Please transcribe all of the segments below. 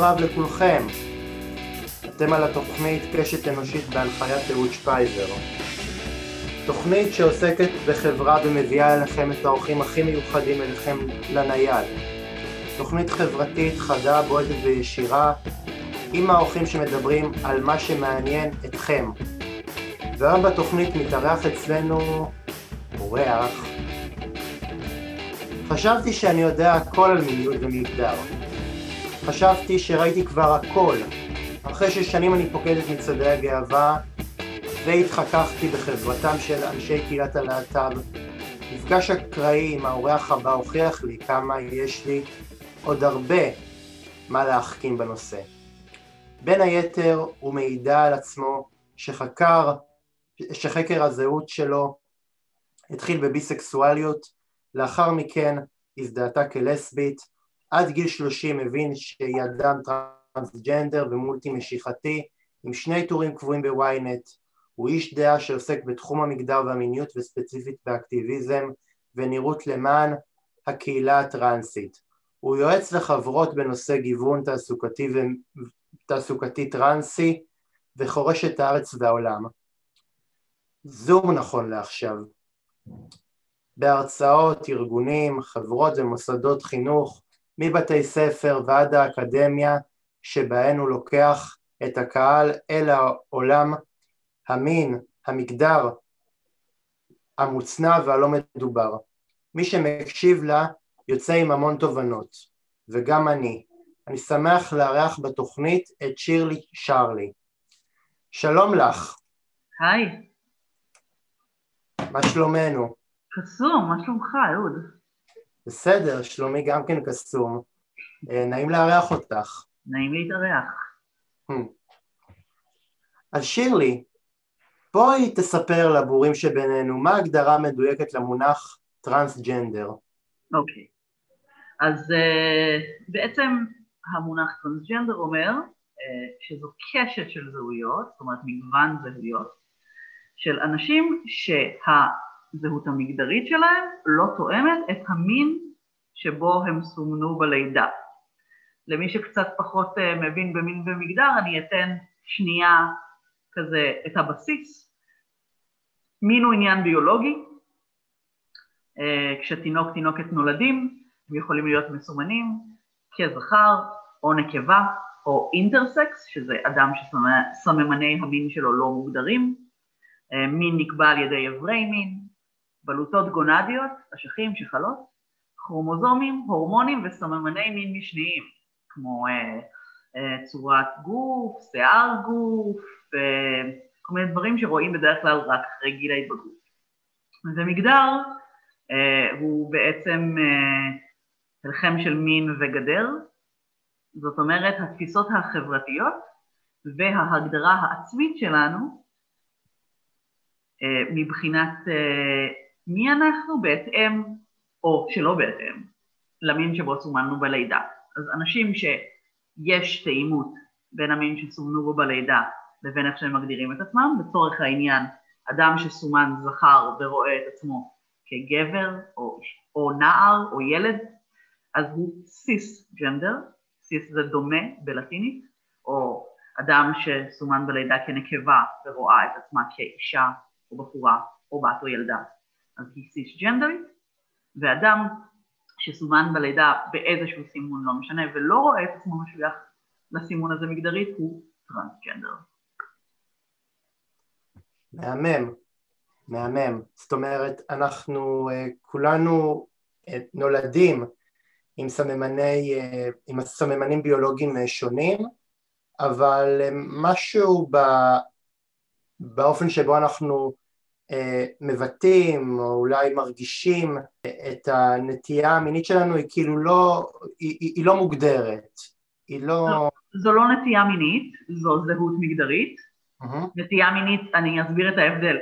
רב לכולכם. אתם על התוכנית קשת אנושית בהנחיית אהוד שפייזר. תוכנית שעוסקת בחברה ומביאה אליכם את האורחים הכי מיוחדים אליכם לנייד. תוכנית חברתית חדה, בועטת וישירה, עם האורחים שמדברים על מה שמעניין אתכם. והיום בתוכנית מתארח אצלנו אורח. חשבתי שאני יודע הכל על מיניות ומגדר. חשבתי שראיתי כבר הכל. אחרי ששנים אני פוקד את מצעדי הגאווה והתחככתי בחברתם של אנשי קהילת הלהט"ב. מפגש אקראי עם האורח הבא הוכיח לי כמה יש לי עוד הרבה מה להחכים בנושא. בין היתר הוא מעידה על עצמו שחקר, שחקר הזהות שלו התחיל בביסקסואליות, לאחר מכן הזדהתה כלסבית, עד גיל 30 הבין שהיא אדם טרנסג'נדר ומולטי משיכתי, עם שני טורים קבועים בוויינט, הוא איש דעה שעוסק בתחום המגדר והמיניות וספציפית באקטיביזם ונראות למען הקהילה הטרנסית. הוא יועץ לחברות בנושא גיוון תעסוקתי, ו... תעסוקתי טרנסי וחורש את הארץ והעולם. זום נכון לעכשיו. בהרצאות, ארגונים, חברות ומוסדות חינוך, מבתי ספר ועד האקדמיה, שבהן הוא לוקח את הקהל אל העולם המין, המגדר, המוצנע והלא מדובר. מי שמקשיב לה יוצא עם המון תובנות, וגם אני. אני שמח לארח בתוכנית את שירלי שרלי. שלום לך. היי. מה שלומנו? קסום, מה שלומך, אהוד? בסדר, שלומי גם כן קסום. אה, נעים לארח אותך. נעים להתארח. Hmm. אז שירלי, בואי תספר לבורים שבינינו מה ההגדרה המדויקת למונח טרנסג'נדר. אוקיי. Okay. אז uh, בעצם המונח טרנסג'נדר אומר uh, שזו קשת של זהויות, זאת אומרת מגוון זהויות, של אנשים שהזהות המגדרית שלהם לא תואמת את המין שבו הם סומנו בלידה. למי שקצת פחות uh, מבין במין ומגדר, אני אתן שנייה כזה את הבסיס. מין הוא עניין ביולוגי, uh, כשתינוק תינוקת נולדים, הם יכולים להיות מסומנים כזכר או נקבה או אינטרסקס, שזה אדם שסממני המין שלו לא מוגדרים, אה, מין נקבע על ידי אברי מין, בלוטות גונדיות, אשכים, שחלות, כרומוזומים, הורמונים וסממני מין משניים, כמו אה, אה, צורת גוף, שיער גוף, אה, כל מיני דברים שרואים בדרך כלל רק אחרי גיל ההתבגרות. ומגדר אה, הוא בעצם אה, של מין וגדר, זאת אומרת התפיסות החברתיות וההגדרה העצמית שלנו אה, מבחינת אה, מי אנחנו בהתאם או שלא בהתאם למין שבו סומנו בלידה. אז אנשים שיש תאימות בין המין שסומנו בו בלידה לבין איך שהם מגדירים את עצמם, לצורך העניין אדם שסומן זכר ורואה את עצמו כגבר או, או נער או ילד, אז הוא סיס ג'נדר, סיס זה דומה בלטינית, או אדם שסומן בלידה כנקבה ורואה את עצמה כאישה או בחורה או בת או ילדה, אז היא סיס ג'נדרית, ואדם שסומן בלידה באיזשהו סימון לא משנה ולא רואה את עצמו משוייך לסימון הזה מגדרית הוא טרנסג'נדר. מהמם, מהמם. זאת אומרת, אנחנו uh, כולנו uh, נולדים עם סממני, אה, עם סממנים ביולוגיים אה, שונים, אבל אה, משהו ב, באופן שבו אנחנו מבטאים או אולי מרגישים את הנטייה המינית שלנו היא כאילו לא, היא, היא לא מוגדרת, היא לא... זו, זו לא נטייה מינית, זו זהות מגדרית. Uh-huh. נטייה מינית, אני אסביר את ההבדל.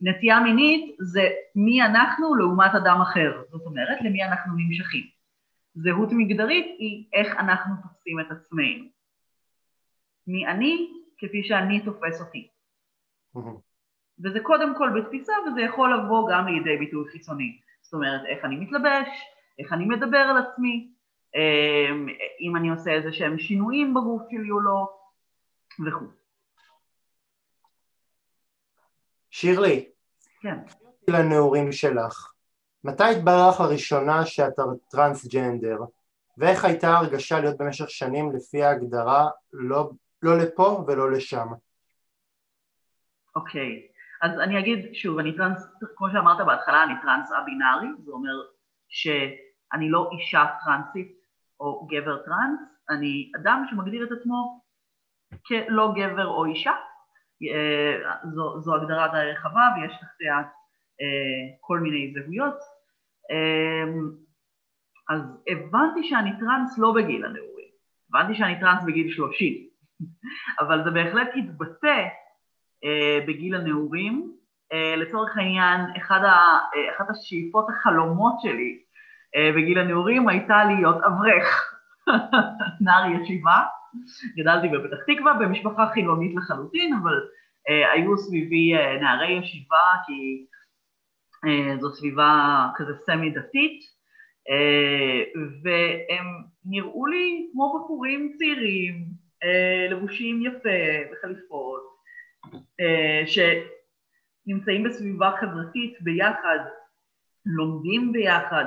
נטייה מינית זה מי אנחנו לעומת אדם אחר, זאת אומרת למי אנחנו נמשכים. זהות מגדרית היא איך אנחנו תופסים את עצמנו. מי אני כפי שאני תופס אותי. וזה קודם כל בתפיסה וזה יכול לבוא גם לידי ביטוי חיצוני. זאת אומרת, איך אני מתלבש, איך אני מדבר על עצמי, אם אני עושה איזה שהם שינויים בגוף שלי או לא, וכו'. שירלי, כן. לנעורים שלך, מתי התברר לך לראשונה שאתה טרנסג'נדר? ואיך הייתה הרגשה להיות במשך שנים לפי ההגדרה לא, לא לפה ולא לשם? אוקיי, okay. אז אני אגיד שוב, אני טרנס, כמו שאמרת בהתחלה, אני טרנס א-בינארי, זה אומר שאני לא אישה טרנסית או גבר טרנס, אני אדם שמגדיר את עצמו כלא גבר או אישה, אה, זו, זו הגדרה די רחבה ויש תחתיה אה, כל מיני זהויות. אה, אז הבנתי שאני טרנס לא בגיל הנעורים, הבנתי שאני טרנס בגיל 30, אבל זה בהחלט התבטא בגיל הנעורים. לצורך העניין, אחד ה, אחת השאיפות החלומות שלי בגיל הנעורים הייתה להיות אברך, נער ישיבה. גדלתי בפתח תקווה במשפחה חילונית לחלוטין, אבל אה, היו סביבי אה, נערי ישיבה כי אה, זו סביבה כזה סמי דתית, אה, והם נראו לי כמו בחורים צעירים, אה, לבושים יפה בחליפות, אה, שנמצאים בסביבה חברתית ביחד, לומדים ביחד,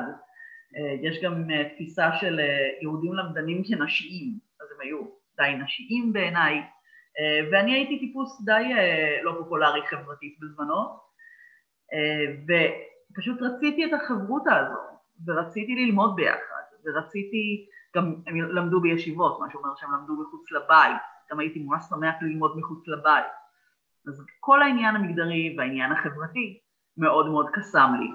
אה, יש גם אה, תפיסה של אה, יהודים למדנים כנשיים, אז הם היו די נשיים בעיניי, ואני הייתי טיפוס די לא פופולרי חברתית בזמנו, ופשוט רציתי את החברותה הזו, ורציתי ללמוד ביחד, ורציתי, גם הם למדו בישיבות, מה שאומר שהם למדו מחוץ לבית, גם הייתי ממש שמח ללמוד מחוץ לבית. אז כל העניין המגדרי והעניין החברתי מאוד מאוד קסם לי.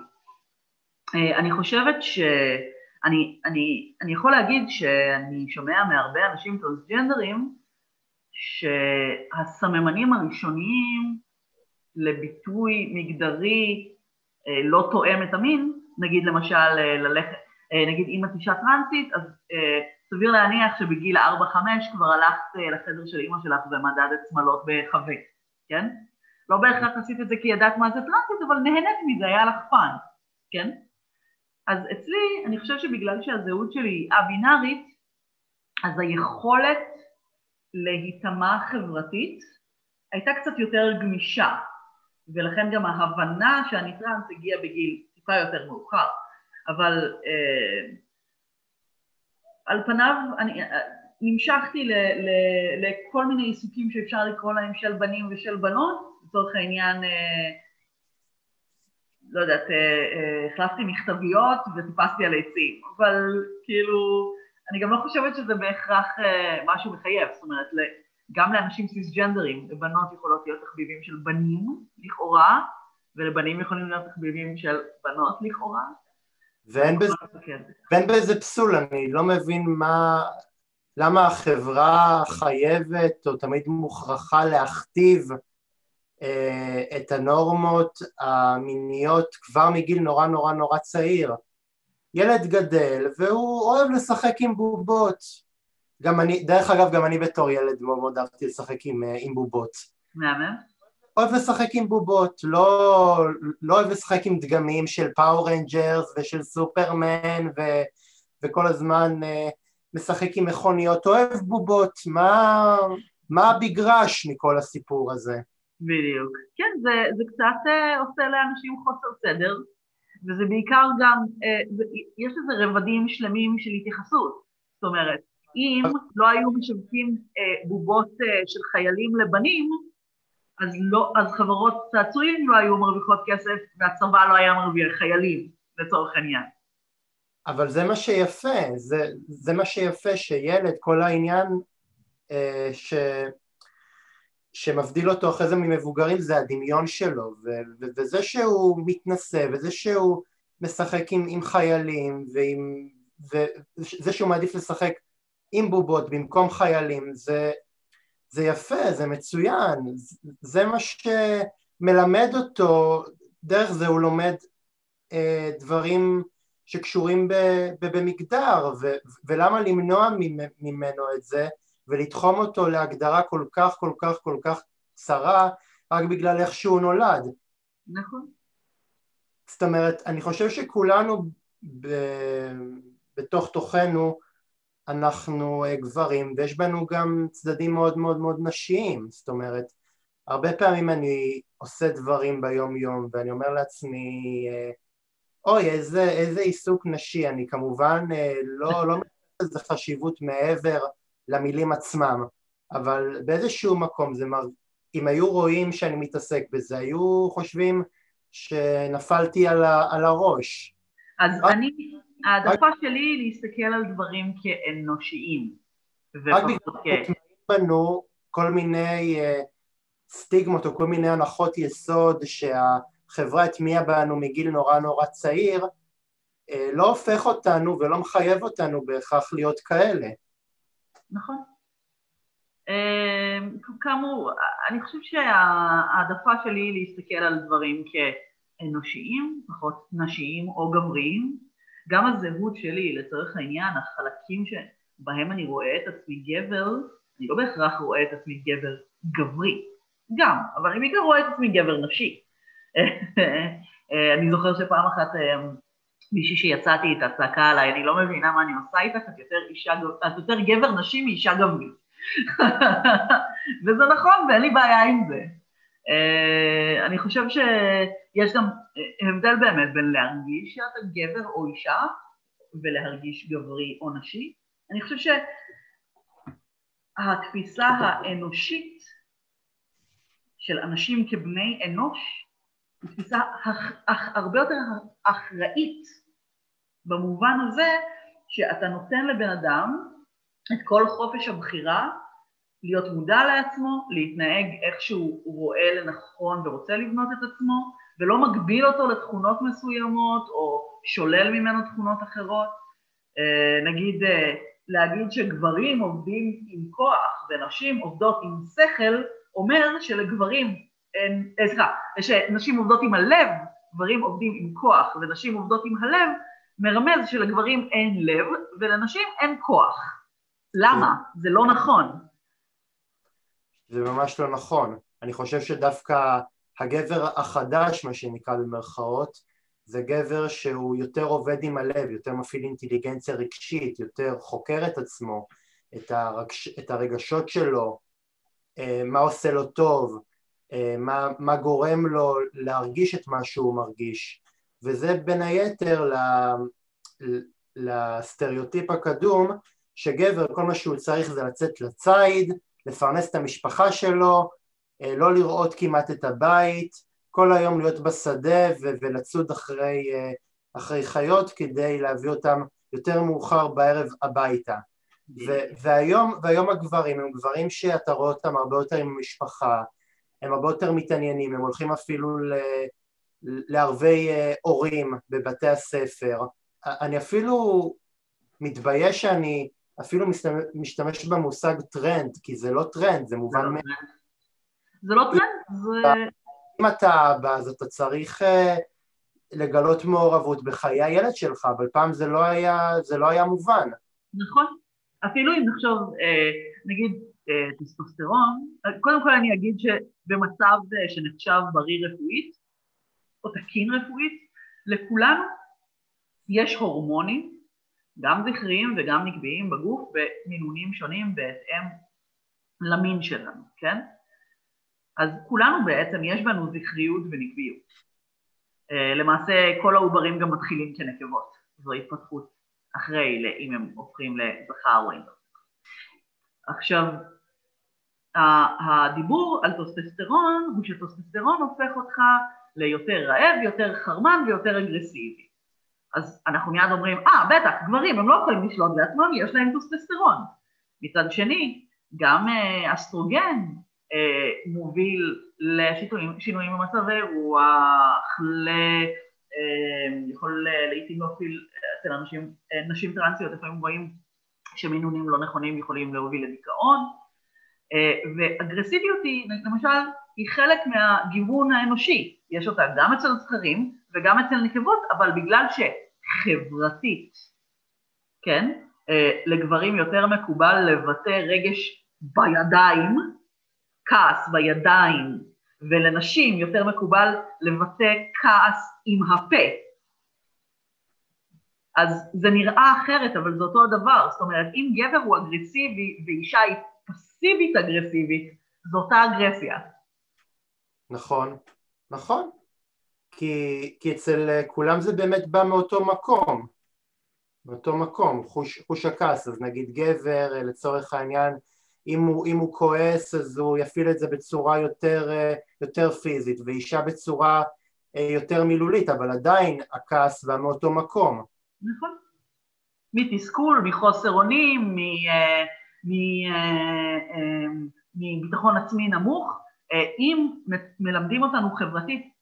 אה, אני חושבת שאני אני, אני יכול להגיד שאני שומע מהרבה אנשים טרנסג'נדרים שהסממנים הראשוניים לביטוי מגדרי אה, לא תואם את המין, נגיד למשל אה, ללכת, נגיד אם את אישה טרנסית, אז סביר להניח שבגיל 4-5 כבר הלכת לחדר של אימא שלך ומדדת שמלות בהחבא, כן? לא בהכרח עשית את זה כי ידעת מה זה טרנסית, אבל נהנית מזה, היה לך fun, כן? אז אצלי, אני חושבת שבגלל שהזהות שלי היא א-בינארית, אז היכולת להיטמע חברתית הייתה קצת יותר גמישה, ולכן גם ההבנה שאני טראנס הגיעה בגיל טיפה יותר מאוחר, אבל אה, על פניו אני אה, נמשכתי ל, ל, לכל מיני עיסוקים שאפשר לקרוא להם של בנים ושל בנות, לצורך העניין אה, לא יודעת, אה, אה, החלפתי מכתביות וטיפסתי על עצים, אבל כאילו, אני גם לא חושבת שזה בהכרח משהו מחייב, זאת אומרת, גם לאנשים סיסג'נדרים, לבנות יכולות להיות תחביבים של בנים לכאורה, ולבנים יכולים להיות תחביבים של בנות לכאורה. ואין בזה, ואין בזה פסול, אני לא מבין מה, למה החברה חייבת או תמיד מוכרחה להכתיב אה, את הנורמות המיניות כבר מגיל נורא נורא נורא צעיר. ילד גדל והוא אוהב לשחק עם בובות. גם אני, דרך אגב גם אני בתור ילד מאוד מאוד אהבתי לשחק עם, אה, עם בובות. מהמם. אוהב לשחק עם בובות, לא, לא אוהב לשחק עם דגמים של Power Rangers ושל סופרמן ו, וכל הזמן uh, משחק עם מכוניות, אוהב בובות, מה, מה הבגרש מכל הסיפור הזה? בדיוק. כן, זה, זה קצת uh, עושה לאנשים חוסר סדר, וזה בעיקר גם, uh, זה, יש לזה רבדים שלמים של התייחסות. זאת אומרת, אם לא היו משווקים uh, בובות uh, של חיילים לבנים, אז, לא, אז חברות צעצועים לא היו מרוויחות כסף והצבא לא היה מרוויח חיילים, לצורך העניין. אבל זה מה שיפה, זה, זה מה שיפה שילד, כל העניין אה, ש... שמבדיל אותו אחרי זה ממבוגרים זה הדמיון שלו ו- וזה שהוא מתנשא וזה שהוא משחק עם, עם חיילים ועם, וזה שהוא מעדיף לשחק עם בובות במקום חיילים זה, זה יפה, זה מצוין, זה מה שמלמד אותו, דרך זה הוא לומד אה, דברים שקשורים במגדר ו, ולמה למנוע ממנו את זה ולתחום אותו להגדרה כל כך כל כך כל כך צרה רק בגלל איך שהוא נולד. נכון. זאת אומרת, אני חושב שכולנו ב... בתוך תוכנו אנחנו אה, גברים ויש בנו גם צדדים מאוד מאוד מאוד נשיים, זאת אומרת, הרבה פעמים אני עושה דברים ביום יום ואני אומר לעצמי, אה, אוי איזה, איזה עיסוק נשי, אני כמובן אה, לא, לא מבין לזה חשיבות מעבר למילים עצמם, אבל באיזשהו מקום זה מר... אם היו רואים שאני מתעסק בזה, היו חושבים שנפלתי על, ה... על הראש. אז רק... אני, העדפה רק... שלי היא להסתכל על דברים כאנושיים. רק בגלל בנו כל מיני uh, סטיגמות או כל מיני הנחות יסוד שהחברה הטמיעה בנו מגיל נורא נורא צעיר, uh, לא הופך אותנו ולא מחייב אותנו בהכרח להיות כאלה. נכון. אמ, כאמור, אני חושבת שההעדפה שלי היא להסתכל על דברים כאנושיים, פחות נשיים או גבריים. גם הזהות שלי, לצורך העניין, החלקים שבהם אני רואה את עצמי גבר, אני לא בהכרח רואה את עצמי גבר גברי, גם, אבל אני בעיקר רואה את עצמי גבר נשי. אני זוכר שפעם אחת אמ, מישהי שיצאתי איתה צעקה עליי, אני לא מבינה מה אני עושה איתך, את יותר, אישה, את יותר גבר נשי מאישה גברית. וזה נכון, ואין לי בעיה עם זה. Uh, אני חושב שיש גם הבדל באמת בין להרגיש שאתה גבר או אישה ולהרגיש גברי או נשי. אני חושב שהתפיסה האנושית של אנשים כבני אנוש תפיסה הרבה יותר אחראית במובן הזה שאתה נותן לבן אדם את כל חופש הבחירה, להיות מודע לעצמו, להתנהג איך שהוא רואה לנכון ורוצה לבנות את עצמו, ולא מגביל אותו לתכונות מסוימות או שולל ממנו תכונות אחרות. אה, נגיד, אה, להגיד שגברים עובדים עם כוח ונשים עובדות עם שכל, אומר שלגברים סליחה, שנשים עובדות עם הלב, גברים עובדים עם כוח ונשים עובדות עם הלב, מרמז שלגברים אין לב ולנשים אין כוח. למה? זה לא נכון. זה ממש לא נכון. אני חושב שדווקא הגבר החדש, מה שנקרא במרכאות, זה גבר שהוא יותר עובד עם הלב, יותר מפעיל אינטליגנציה רגשית, יותר חוקר את עצמו, את, הרגש, את הרגשות שלו, אה, מה עושה לו טוב, אה, מה, מה גורם לו להרגיש את מה שהוא מרגיש, וזה בין היתר לסטריאוטיפ הקדום שגבר כל מה שהוא צריך זה לצאת לציד, לפרנס את המשפחה שלו, אה, לא לראות כמעט את הבית, כל היום להיות בשדה ו- ולצוד אחרי, אה, אחרי חיות כדי להביא אותם יותר מאוחר בערב הביתה. ו- והיום, והיום הגברים הם גברים שאתה רואה אותם הרבה יותר עם המשפחה, הם הרבה יותר מתעניינים, הם הולכים אפילו ל- לערבי אה, הורים בבתי הספר. אני אפילו מתבייש שאני אפילו משתמש במושג טרנד, כי זה לא טרנד, זה מובן מ... זה לא טרנד, זה... אם אתה אבא, אז אתה צריך uh, לגלות מעורבות בחיי הילד שלך, אבל פעם זה לא היה, זה לא היה מובן. נכון. אפילו אם נחשוב, אה, נגיד אה, טסטוסטרון, קודם כל אני אגיד שבמצב שנחשב בריא רפואית, או תקין רפואית, לכולנו יש הורמונים גם זכריים וגם נקביים בגוף במינונים שונים בהתאם למין שלנו, כן? אז כולנו בעצם יש בנו זכריות ונקביות. אה, למעשה כל העוברים גם מתחילים כנקבות, זו התפתחות אחרי אם הם הופכים לזכר או אין. עכשיו, הדיבור על טוסטסטרון הוא שטוסטסטרון הופך אותך ליותר רעב, יותר חרמן ויותר אגרסיבי. אז אנחנו מיד אומרים, אה, ah, בטח, גברים, הם לא יכולים לשלוט בעצמם, יש להם טסטוסטרון. מצד שני, גם אה, אסטרוגן אה, מוביל לשינויים במצבי רוח, ל... אה, יכול לעיתים להוביל אצל אנשים, נשים טרנסיות, לפעמים רואים שמינונים לא נכונים יכולים להוביל לדיכאון, ואגרסיביות היא, למשל, היא חלק מהגיוון האנושי, יש אותה גם אצל זכרים וגם אצל נקבות, אבל בגלל שחברתית, כן, אה, לגברים יותר מקובל לבטא רגש בידיים, כעס בידיים, ולנשים יותר מקובל לבטא כעס עם הפה. אז זה נראה אחרת, אבל זה אותו הדבר. זאת אומרת, אם גבר הוא אגרסיבי ואישה היא פסיבית אגרסיבית, זו אותה אגרסיה. נכון, נכון. כי, כי אצל כולם זה באמת בא מאותו מקום. מאותו מקום, חוש, חוש הכעס. אז נגיד גבר, לצורך העניין, אם הוא, אם הוא כועס אז הוא יפעיל את זה בצורה יותר, יותר פיזית, ואישה בצורה יותר מילולית, אבל עדיין הכעס בא מאותו מקום. נכון. מתסכול, מחוסר אונים, אה, אה, אה, מביטחון עצמי נמוך, אם מלמדים אותנו חברתית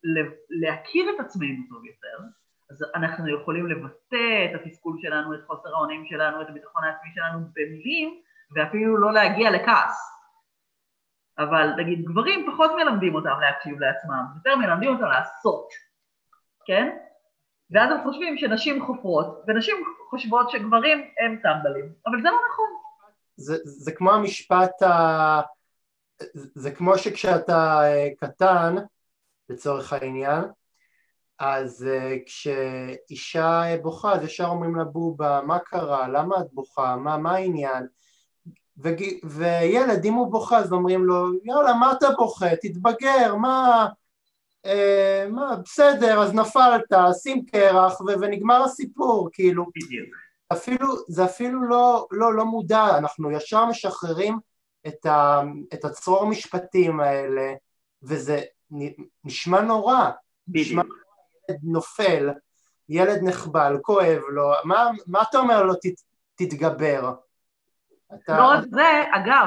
להכיר את עצמנו טוב יותר, אז אנחנו יכולים לבטא את התסכול שלנו, את חוסר האונים שלנו, את הביטחון העצמי שלנו במילים, ואפילו לא להגיע לכעס. אבל נגיד גברים פחות מלמדים אותם להקשיב לעצמם, יותר מלמדים אותם לעשות, כן? ואז הם חושבים שנשים חופרות, ונשים חושבות שגברים הם טמבלים, אבל זה לא נכון. זה, זה כמו המשפט, ה... זה כמו שכשאתה אה, קטן, לצורך העניין, אז אה, כשאישה בוכה אז ישר אומרים לה בובה, מה קרה, למה את בוכה, מה, מה העניין? וילד, אם הוא בוכה אז אומרים לו, יאללה, מה אתה בוכה, תתבגר, מה... אה, מה, בסדר, אז נפלת, שים קרח ו- ונגמר הסיפור, כאילו. בדיוק. אפילו, זה אפילו לא, לא, לא מודע, אנחנו ישר משחררים את, ה, את הצרור משפטים האלה, וזה נשמע נורא. בדיוק. נשמע ילד נופל, ילד נחבל, כואב לו, מה, מה אתה אומר לו, ת, תתגבר? אתה... לא רק זה, אגב,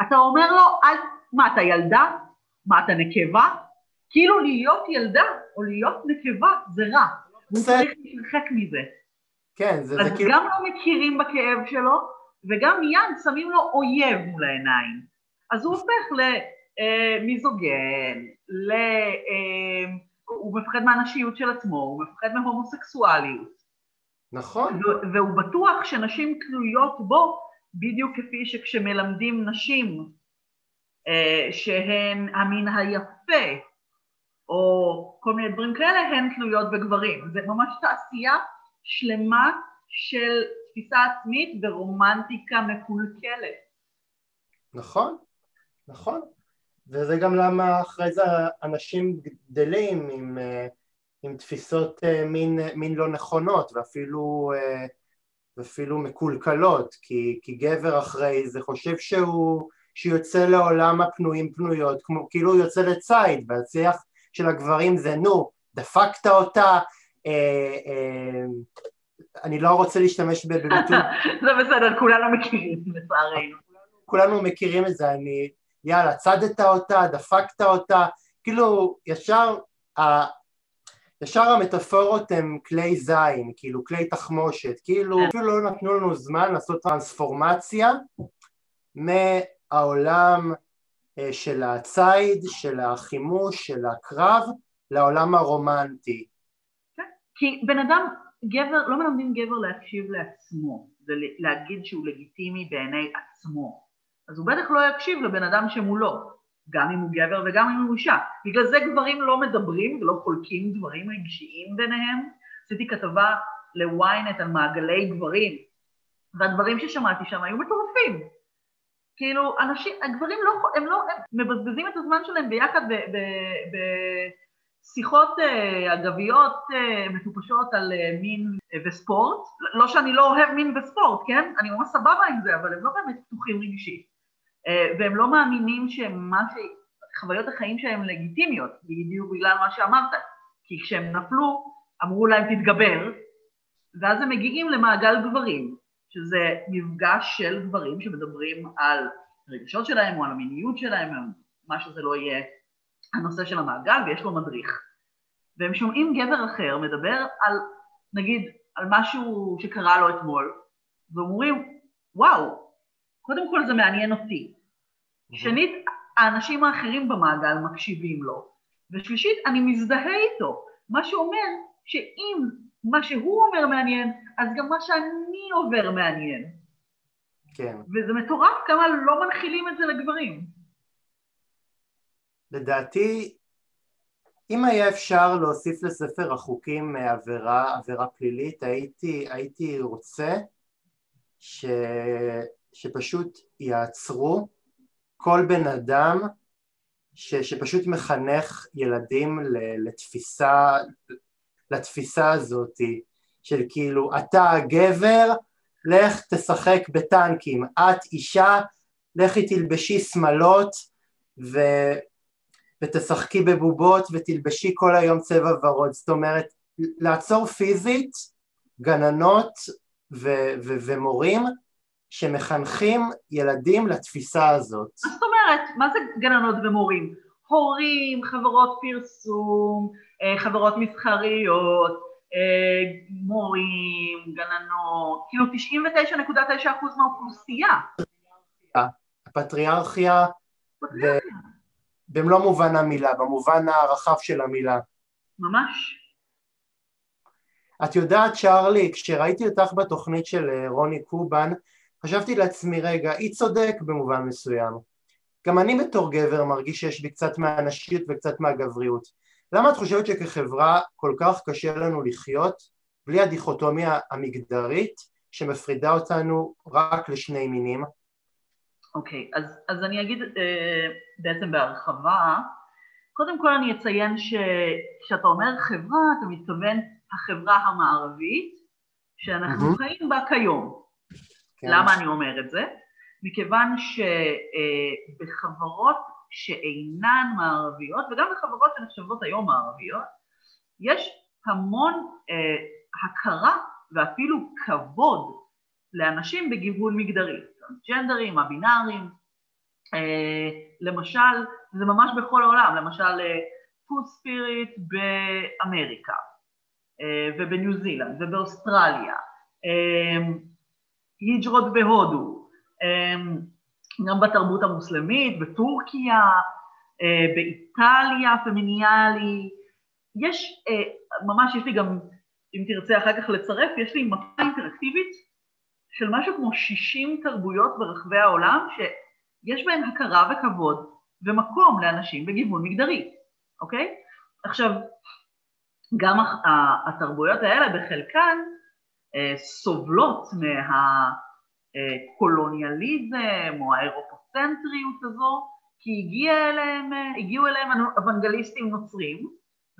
אתה אומר לו, אל, מה, אתה ילדה? מה, אתה נקבה? כאילו להיות ילדה או להיות נקבה זה רע, הוא צריך להתרחק מזה. כן, זה, זה כאילו... אז גם לא מכירים בכאב שלו, וגם מיד שמים לו אויב מול העיניים. אז הוא הופך למיזוגן, ל... אה, הוא מפחד מהנשיות של עצמו, הוא מפחד מהומוסקסואליות. נכון. והוא בטוח שנשים תלויות בו, בדיוק כפי שכשמלמדים נשים אה, שהן המין היפה, או כל מיני דברים כאלה, הן תלויות בגברים. זה ממש תעשייה שלמה של תפיסה עצמית ורומנטיקה מקולקלת. נכון, נכון. וזה גם למה אחרי זה אנשים גדלים עם, אה, עם תפיסות אה, מין, מין לא נכונות ואפילו, אה, ואפילו מקולקלות, כי, כי גבר אחרי זה חושב שהוא, שיוצא לעולם הפנויים פנויות, כמו, כאילו הוא יוצא לציד, והצליח של הגברים זה נו, דפקת אותה, אה, אה, אני לא רוצה להשתמש בביטוי... זה בסדר, כולנו מכירים לצערנו. כולנו מכירים את זה, אני, יאללה, צדת אותה, דפקת אותה, כאילו ישר, ה, ישר המטאפורות הם כלי זין, כאילו כלי תחמושת, כאילו כן. אפילו לא נתנו לנו זמן לעשות טרנספורמציה מהעולם של הציד, של החימוש, של הקרב, לעולם הרומנטי. כן, כי בן אדם, גבר, לא מלמדים גבר להקשיב לעצמו, זה להגיד שהוא לגיטימי בעיני עצמו. אז הוא בטח לא יקשיב לבן אדם שמולו, גם אם הוא גבר וגם אם הוא אישה. בגלל זה גברים לא מדברים ולא חולקים דברים רגשיים ביניהם. עשיתי כתבה ל-ynet על מעגלי גברים, והדברים ששמעתי שם היו מטורפים. כאילו, אנשים, הגברים לא, הם לא, הם מבזבזים את הזמן שלהם ביחד בשיחות אה, אגביות אה, מטופשות על אה, מין וספורט. לא שאני לא אוהב מין וספורט, כן? אני ממש סבבה עם זה, אבל הם לא באמת פתוחים רגשית. והם לא מאמינים שמה ש... חוויות החיים שלהם לגיטימיות, בדיוק בגלל מה שאמרת. כי כשהם נפלו, אמרו להם תתגבר, ואז הם מגיעים למעגל גברים, שזה מפגש של גברים שמדברים על הרגשות שלהם או על המיניות שלהם, מה שזה לא יהיה הנושא של המעגל, ויש לו מדריך. והם שומעים גבר אחר מדבר על, נגיד, על משהו שקרה לו אתמול, ואומרים, וואו, קודם כל זה מעניין אותי. שנית, האנשים האחרים במעגל מקשיבים לו. ושלישית, אני מזדהה איתו, מה שאומר שאם מה שהוא אומר מעניין, אז גם מה שאני עובר מעניין. כן. וזה מטורף כמה לא מנחילים את זה לגברים. לדעתי, אם היה אפשר להוסיף לספר החוקים עבירה, עבירה פלילית, הייתי, הייתי רוצה ש, שפשוט יעצרו כל בן אדם ש, שפשוט מחנך ילדים לתפיסה, לתפיסה הזאת של כאילו אתה גבר, לך תשחק בטנקים, את אישה, לכי תלבשי שמלות ו... ותשחקי בבובות ותלבשי כל היום צבע ורוד, זאת אומרת לעצור פיזית גננות ו- ו- ומורים שמחנכים ילדים לתפיסה הזאת. מה זאת אומרת? מה זה גננות ומורים? הורים, חברות פרסום, חברות מסחריות, אה, מורים, גננות, כאילו 99.9% מהאוכלוסייה. הפטריארכיה, במלוא מובן המילה, במובן הרחב של המילה. ממש. את יודעת, צ'ארלי, כשראיתי אותך בתוכנית של אה, רוני קובן, חשבתי לעצמי, רגע, היא צודק במובן מסוים. גם אני בתור גבר מרגיש שיש בי קצת מהנשיות וקצת מהגבריות. למה את חושבת שכחברה כל כך קשה לנו לחיות בלי הדיכוטומיה המגדרית שמפרידה אותנו רק לשני מינים? אוקיי, okay, אז, אז אני אגיד אה, בעצם בהרחבה, קודם כל אני אציין שכשאתה אומר חברה, אתה מתכוון החברה המערבית שאנחנו mm-hmm. חיים בה כיום. כן. למה אני אומר את זה? מכיוון שבחברות אה, שאינן מערביות, וגם בחברות שנחשבות היום מערביות, יש המון אה, הכרה ואפילו כבוד לאנשים בגיוון מגדרי. טרנסג'נדרים, הבינאריים, אה, למשל, זה ממש בכל העולם, למשל פוד אה, ספיריט באמריקה אה, ובניו זילנד ובאוסטרליה, היג'רות בהודו, גם בתרבות המוסלמית, בטורקיה, באיטליה, פמיניאלי, יש, ממש יש לי גם, אם תרצה אחר כך לצרף, יש לי מפה אינטראקטיבית של משהו כמו 60 תרבויות ברחבי העולם שיש בהן הכרה וכבוד ומקום לאנשים בגיוון מגדרי, אוקיי? עכשיו, גם התרבויות האלה בחלקן אה, סובלות מהקולוניאליזם או האירופוצנטריות הזו, כי הגיע אליהם, הגיעו אליהם אוונגליסטים נוצרים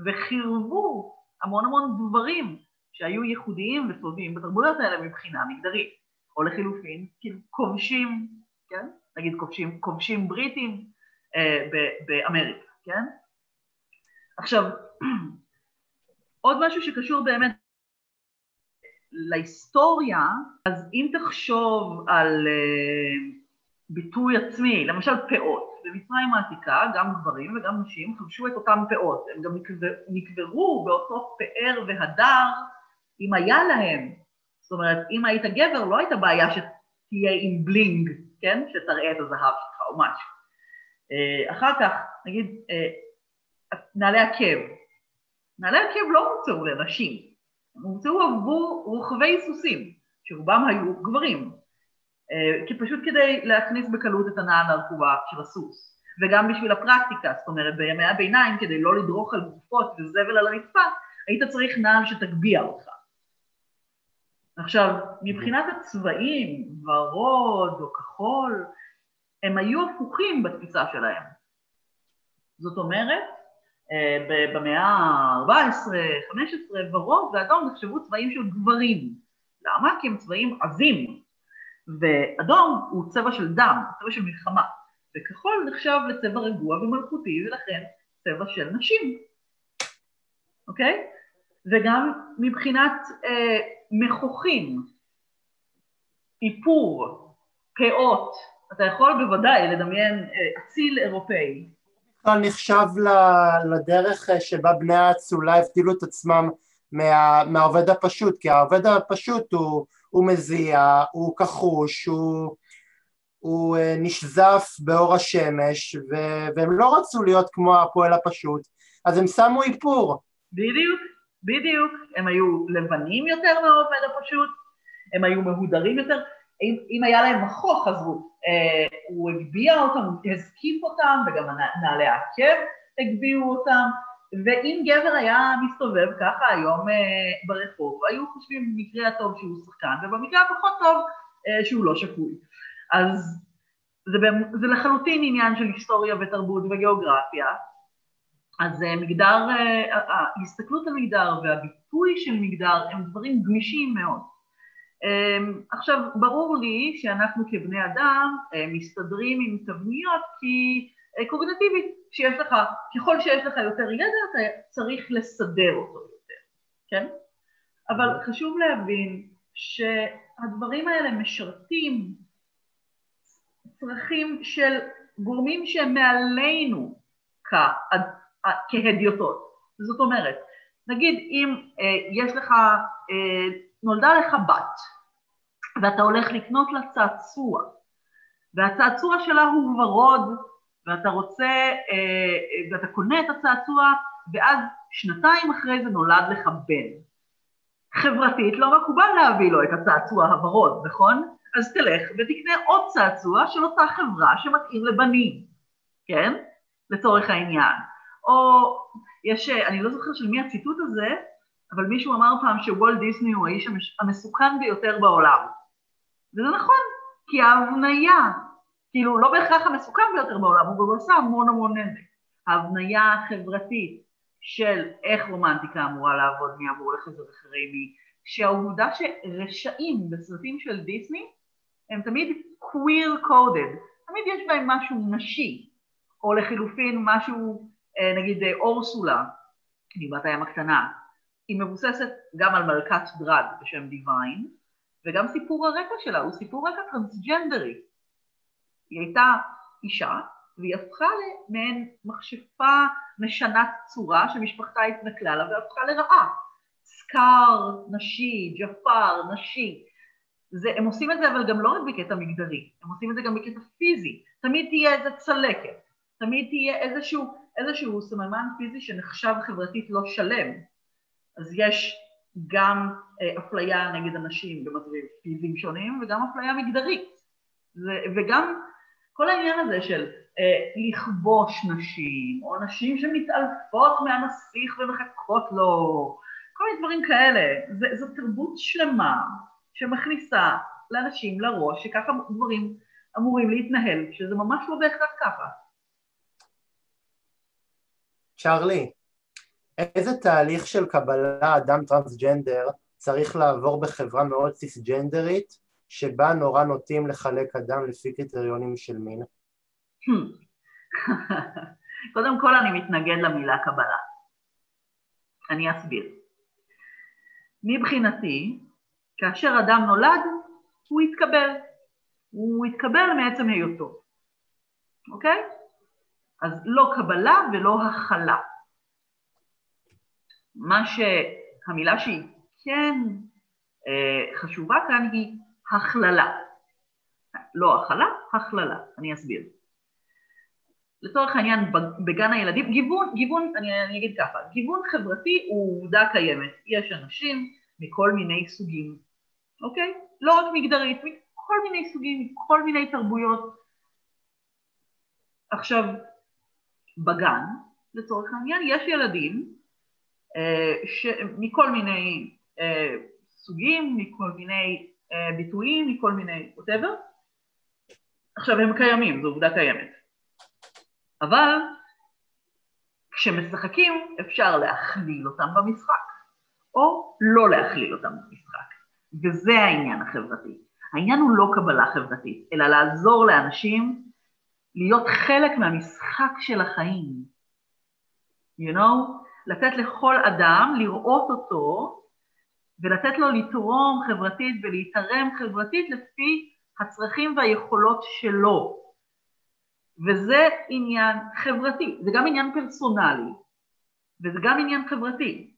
וחירבו המון המון דברים שהיו ייחודיים וטובים בתרבויות האלה מבחינה מגדרית. או לחילופין, כאילו כובשים, כן? נגיד כובשים, כובשים בריטים אה, באמריקה, כן? עכשיו, עוד משהו שקשור באמת להיסטוריה, אז אם תחשוב על אה, ביטוי עצמי, למשל פאות, במצרים העתיקה גם גברים וגם נשים חבשו את אותם פאות, הם גם נקברו באותו פאר והדר אם היה להם זאת אומרת, אם היית גבר, לא הייתה בעיה שתהיה עם בלינג, כן? שתראה את הזהב שלך או משהו. אה, אחר כך, נגיד, אה, נעלי עקב. נעלי עקב לא הומצאו לנשים, הומצאו עבור רוכבי סוסים, שרובם היו גברים, אה, פשוט כדי להכניס בקלות את הנעל לרכובה של הסוס, וגם בשביל הפרקטיקה, זאת אומרת, בימי הביניים, כדי לא לדרוך על גופות וזבל על הרצפה, היית צריך נעל שתגביה אותך. עכשיו, מבחינת הצבעים, ורוד או כחול, הם היו הפוכים בתפיסה שלהם. זאת אומרת, במאה ה-14, 15, ורוד ואדום נחשבו צבעים של גברים. למה? כי הם צבעים עזים, ואדום הוא צבע של דם, צבע של מלחמה, וכחול נחשב לצבע רגוע ומלכותי, ולכן צבע של נשים, אוקיי? וגם מבחינת אה, מכוחים, איפור, פאות, אתה יכול בוודאי לדמיין אה, אציל אירופאי. בכלל נחשב לדרך אה, שבה בני האצולה הבדילו את עצמם מה, מהעובד הפשוט, כי העובד הפשוט הוא, הוא מזיע, הוא כחוש, הוא, הוא אה, נשזף באור השמש, ו, והם לא רצו להיות כמו הפועל הפשוט, אז הם שמו איפור. בדיוק. בדיוק, הם היו לבנים יותר מהעובד הפשוט, הם היו מהודרים יותר, אם, אם היה להם מכוך אז אה, הוא הגביה אותם, הוא הזקיף אותם, וגם נעלי העקב הגביהו אותם, ואם גבר היה מסתובב ככה היום אה, ברחוב, היו חושבים במקרה הטוב שהוא שחקן, ובמקרה הפחות טוב אה, שהוא לא שפוי. אז זה, זה לחלוטין עניין של היסטוריה ותרבות וגיאוגרפיה. אז מגדר, ההסתכלות על מגדר והביטוי של מגדר הם דברים גמישים מאוד. אמ, עכשיו, ברור לי שאנחנו כבני אדם אה, מסתדרים עם תבניות כי קוגנטיבית, שיש לך, ככל שיש לך יותר ידע אתה צריך לסדר אותו יותר, כן? אבל חשוב להבין שהדברים האלה משרתים צרכים של גורמים שהם מעלינו כהדיוטות. זאת אומרת, נגיד אם אה, יש לך, אה, נולדה לך בת ואתה הולך לקנות לה צעצוע והצעצוע שלה הוא ורוד ואתה רוצה, אה, ואתה קונה את הצעצוע ואז שנתיים אחרי זה נולד לך בן. חברתית לא מקובל להביא לו את הצעצוע הוורוד, נכון? אז תלך ותקנה עוד צעצוע של אותה חברה שמתאים לבנים, כן? לצורך העניין. או יש, אני לא זוכר של מי הציטוט הזה, אבל מישהו אמר פעם שוולט דיסני הוא האיש המסוכן ביותר בעולם. וזה נכון, כי ההבניה, כאילו לא בהכרח המסוכן ביותר בעולם, הוא גם עושה המון המון נזק. ההבניה החברתית של איך רומנטיקה אמורה לעבוד, מי אמור לחזר אחרי מי, שהעובדה שרשעים בסרטים של דיסני הם תמיד queer coded, תמיד יש בהם משהו נשי, או לחילופין משהו, אה, נגיד אה, אורסולה, דיבת הים הקטנה, היא מבוססת גם על מלכת דרד בשם דיוויין, וגם סיפור הרקע שלה הוא סיפור רקע טרנסג'נדרי. היא הייתה אישה, והיא הפכה למעין מכשפה משנת צורה שמשפחתה התנכלה לה והפכה לרעה. סקאר נשי, ג'פר נשי, זה, הם עושים את זה אבל גם לא רק בקטע מגדרי, הם עושים את זה גם בקטע פיזי. תמיד תהיה איזה צלקת, תמיד תהיה איזשהו, איזשהו סממן פיזי שנחשב חברתית לא שלם. אז יש גם אה, אפליה נגד אנשים במצבים פיזיים שונים וגם אפליה מגדרית. וגם כל העניין הזה של אה, לכבוש נשים, או נשים שמתעלפות מהנסיך ומחכות לו, כל מיני דברים כאלה, זה, זו תרבות שלמה שמכניסה לאנשים לראש שככה דברים אמורים להתנהל, שזה ממש לא בהכרח ככה. צ'רלי, איזה תהליך של קבלה אדם טרנסג'נדר צריך לעבור בחברה מאוד סיסג'נדרית שבה נורא נוטים לחלק אדם לפי קריטריונים של מין? קודם כל אני מתנגד למילה קבלה. אני אסביר. מבחינתי, כאשר אדם נולד, הוא יתקבל. הוא יתקבל מעצם היותו, אוקיי? אז לא קבלה ולא הכלה. מה שהמילה שהיא כן אה, חשובה כאן היא הכללה. לא הכלה, הכללה. אני אסביר. לצורך העניין בגן הילדים, גיוון, גיוון, אני, אני אגיד ככה, גיוון חברתי הוא עובדה קיימת. יש אנשים מכל מיני סוגים, אוקיי? לא רק מגדרית, מכל מיני סוגים, מכל מיני תרבויות. עכשיו, בגן, לצורך העניין, יש ילדים ש... מכל מיני אה, סוגים, מכל מיני אה, ביטויים, מכל מיני whatever. עכשיו, הם קיימים, זו עובדה קיימת. אבל כשמשחקים אפשר להכליל אותם במשחק, או לא להכליל אותם במשחק. וזה העניין החברתי. העניין הוא לא קבלה חברתית, אלא לעזור לאנשים להיות חלק מהמשחק של החיים. You know? לתת לכל אדם לראות אותו ולתת לו לתרום חברתית ולהתערם חברתית לפי הצרכים והיכולות שלו. וזה עניין חברתי, זה גם עניין פרסונלי, וזה גם עניין חברתי.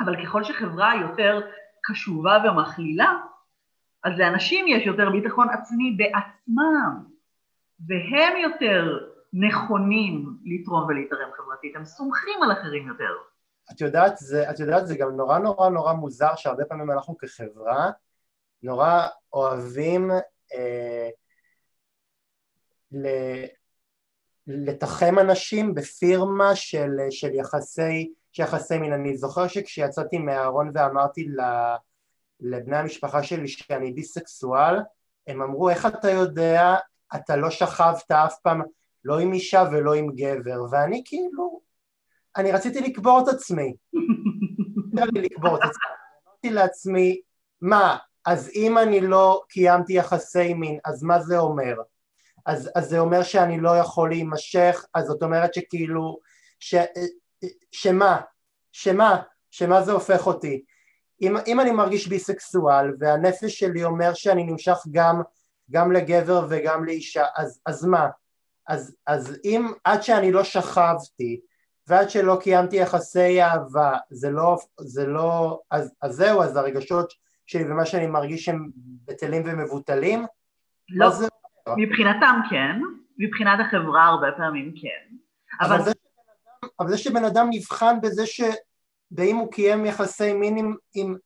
אבל ככל שחברה יותר קשובה ומכלילה, אז לאנשים יש יותר ביטחון עצמי בעצמם, והם יותר נכונים לתרום ולהתערם חברתית, הם סומכים על אחרים יותר. את יודעת, זה, את יודעת, זה גם נורא נורא נורא מוזר שהרבה פעמים אנחנו כחברה נורא אוהבים אה, ל... לתחם אנשים בפירמה של, של יחסי, יחסי מין. אני זוכר שכשיצאתי מהארון ואמרתי לבני המשפחה שלי שאני ביסקסואל, הם אמרו, איך אתה יודע, אתה לא שכבת אף פעם, לא עם אישה ולא עם גבר, ואני כאילו, אני רציתי לקבור את עצמי. רציתי לקבור את עצמי. אמרתי לעצמי, מה, אז אם אני לא קיימתי יחסי מין, אז מה זה אומר? אז, אז זה אומר שאני לא יכול להימשך, אז זאת אומרת שכאילו, ש, שמה, שמה, שמה זה הופך אותי? אם, אם אני מרגיש ביסקסואל והנפש שלי אומר שאני נמשך גם, גם לגבר וגם לאישה, אז, אז מה? אז, אז אם עד שאני לא שכבתי ועד שלא קיימתי יחסי אהבה, זה לא, זה לא, אז, אז זהו, אז הרגשות שלי ומה שאני מרגיש הם בטלים ומבוטלים? לא, זה... מבחינתם כן, מבחינת החברה הרבה פעמים כן. אבל, אבל, זה, אבל זה שבן אדם נבחן בזה ש... ואם הוא קיים יחסי מין עם, עם,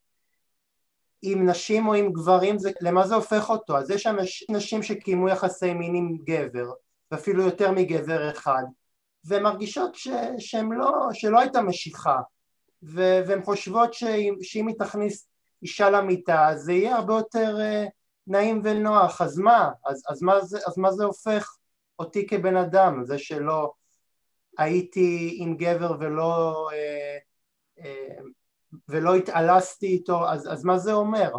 עם נשים או עם גברים, זה, למה זה הופך אותו? אז יש נשים שקיימו יחסי מין עם גבר, ואפילו יותר מגבר אחד, והן מרגישות ש, שהן לא, שלא הייתה משיכה, ו, והן חושבות שאם, שאם היא תכניס אישה למיטה, זה יהיה הרבה יותר uh, נעים ונוח, אז מה? אז, אז, מה זה, אז מה זה הופך אותי כבן אדם, זה שלא הייתי עם גבר ולא... Uh, ולא התעלסתי איתו, אז, אז מה זה אומר?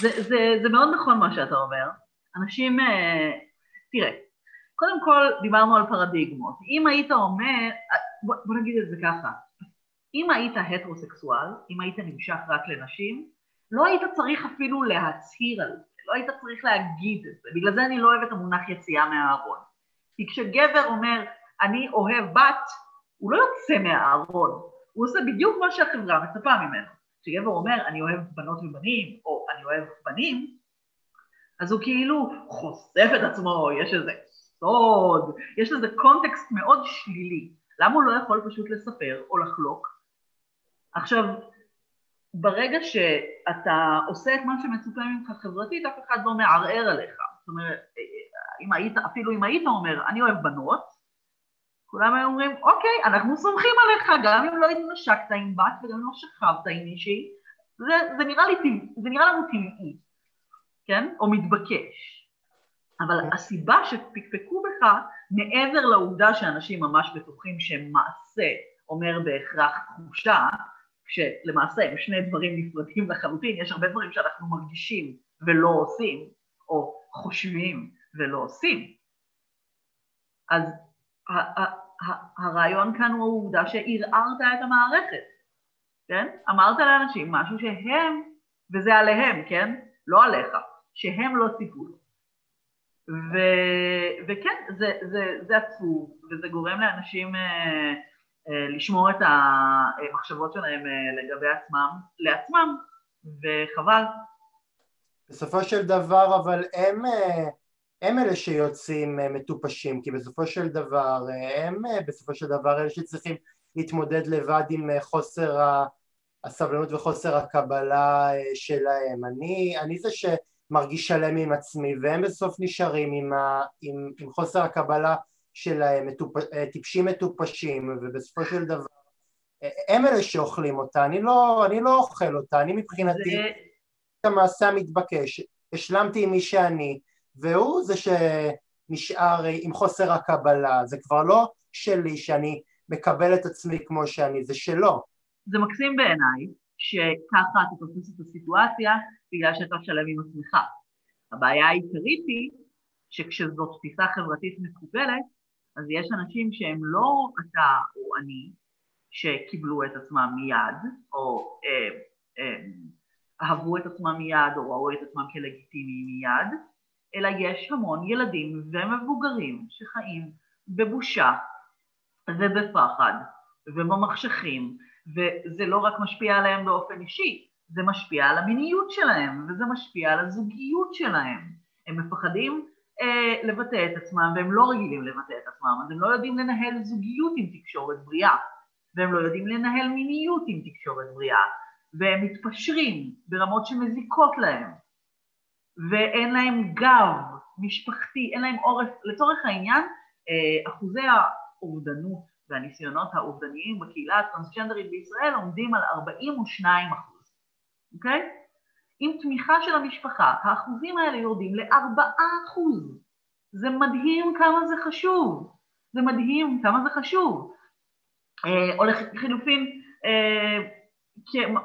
זה, זה, זה מאוד נכון מה שאתה אומר. אנשים, אה, תראה, קודם כל דיברנו על פרדיגמות. אם היית אומר, בוא, בוא נגיד את זה ככה, אם היית הטרוסקסואל, אם היית נמשך רק לנשים, לא היית צריך אפילו להצהיר על זה, לא היית צריך להגיד את זה. בגלל זה אני לא אוהב את המונח יציאה מהארון. כי כשגבר אומר, אני אוהב בת, הוא לא יוצא מהארון, הוא עושה בדיוק מה שהחברה מצפה ממנו. כשגבר אומר אני אוהב בנות ובנים, או אני אוהב בנים, אז הוא כאילו חושף את עצמו, יש איזה סוד, יש לזה קונטקסט מאוד שלילי. למה הוא לא יכול פשוט לספר או לחלוק? עכשיו, ברגע שאתה עושה את מה שמצופה ממך חברתית, אף אחד לא מערער עליך. זאת אומרת, אם היית, אפילו אם היית אומר, אני אוהב בנות, כולם היו אומרים, אוקיי, אנחנו סומכים עליך, גם אם לא התנשקת עם בת וגם אם לא שכבת עם מישהי, זה, זה, נראה לי, זה נראה לנו טבעי, כן? או מתבקש. אבל הסיבה שפקפקו בך, מעבר לעובדה שאנשים ממש בטוחים שמעשה אומר בהכרח תחושה, כשלמעשה הם שני דברים נפרדים לחלוטין, יש הרבה דברים שאנחנו מרגישים ולא עושים, או חושבים ולא עושים. אז הרעיון כאן הוא העובדה שערערת את המערכת, כן? אמרת לאנשים משהו שהם, וזה עליהם, כן? לא עליך, שהם לא ציפו לו. ו, וכן, זה, זה, זה עצוב, וזה גורם לאנשים אה, אה, לשמור את המחשבות שלהם אה, לגבי עצמם, לעצמם, וחבל. בסופו של דבר, אבל הם... אה... הם אלה שיוצאים אה, מטופשים, כי בסופו של דבר, אה, הם בסופו של דבר אלה שצריכים להתמודד לבד עם חוסר הסבלנות וחוסר הקבלה שלהם. אני, אני זה שמרגיש שלם עם עצמי, והם בסוף נשארים עם, ה, עם, עם חוסר הקבלה שלהם, מטופ, טיפשים מטופשים, ובסופו של דבר הם אלה שאוכלים אותה, אני לא, אני לא אוכל אותה, אני מבחינתי זה... את המעשה המתבקש, השלמתי עם מי שאני, והוא זה שנשאר עם חוסר הקבלה, זה כבר לא שלי שאני מקבל את עצמי כמו שאני, זה שלו. זה מקסים בעיניי שככה אתה תופס את הסיטואציה בגלל שאתה שלם עם עצמך. הבעיה העיקרית היא שכשזאת תפיסה חברתית מקובלת, אז יש אנשים שהם לא אתה או אני, שקיבלו את עצמם מיד, או אה, אה, אהבו את עצמם מיד, או ראו את עצמם כלגיטימיים מיד, אלא יש המון ילדים ומבוגרים שחיים בבושה ובפחד ובמחשכים, וזה לא רק משפיע עליהם באופן אישי, זה משפיע על המיניות שלהם, וזה משפיע על הזוגיות שלהם. הם מפחדים אה, לבטא את עצמם, והם לא רגילים לבטא את עצמם, אז הם לא יודעים לנהל זוגיות עם תקשורת בריאה, והם לא יודעים לנהל מיניות עם תקשורת בריאה, והם מתפשרים ברמות שמזיקות להם. ואין להם גב משפחתי, אין להם עורף, לצורך העניין, אחוזי האובדנות והניסיונות האובדניים בקהילה הטרנסג'נדרית בישראל עומדים על 42 אחוז, אוקיי? עם תמיכה של המשפחה, האחוזים האלה יורדים ל-4 אחוז. זה מדהים כמה זה חשוב. זה מדהים כמה זה חשוב. אה, או לחילופין, אה,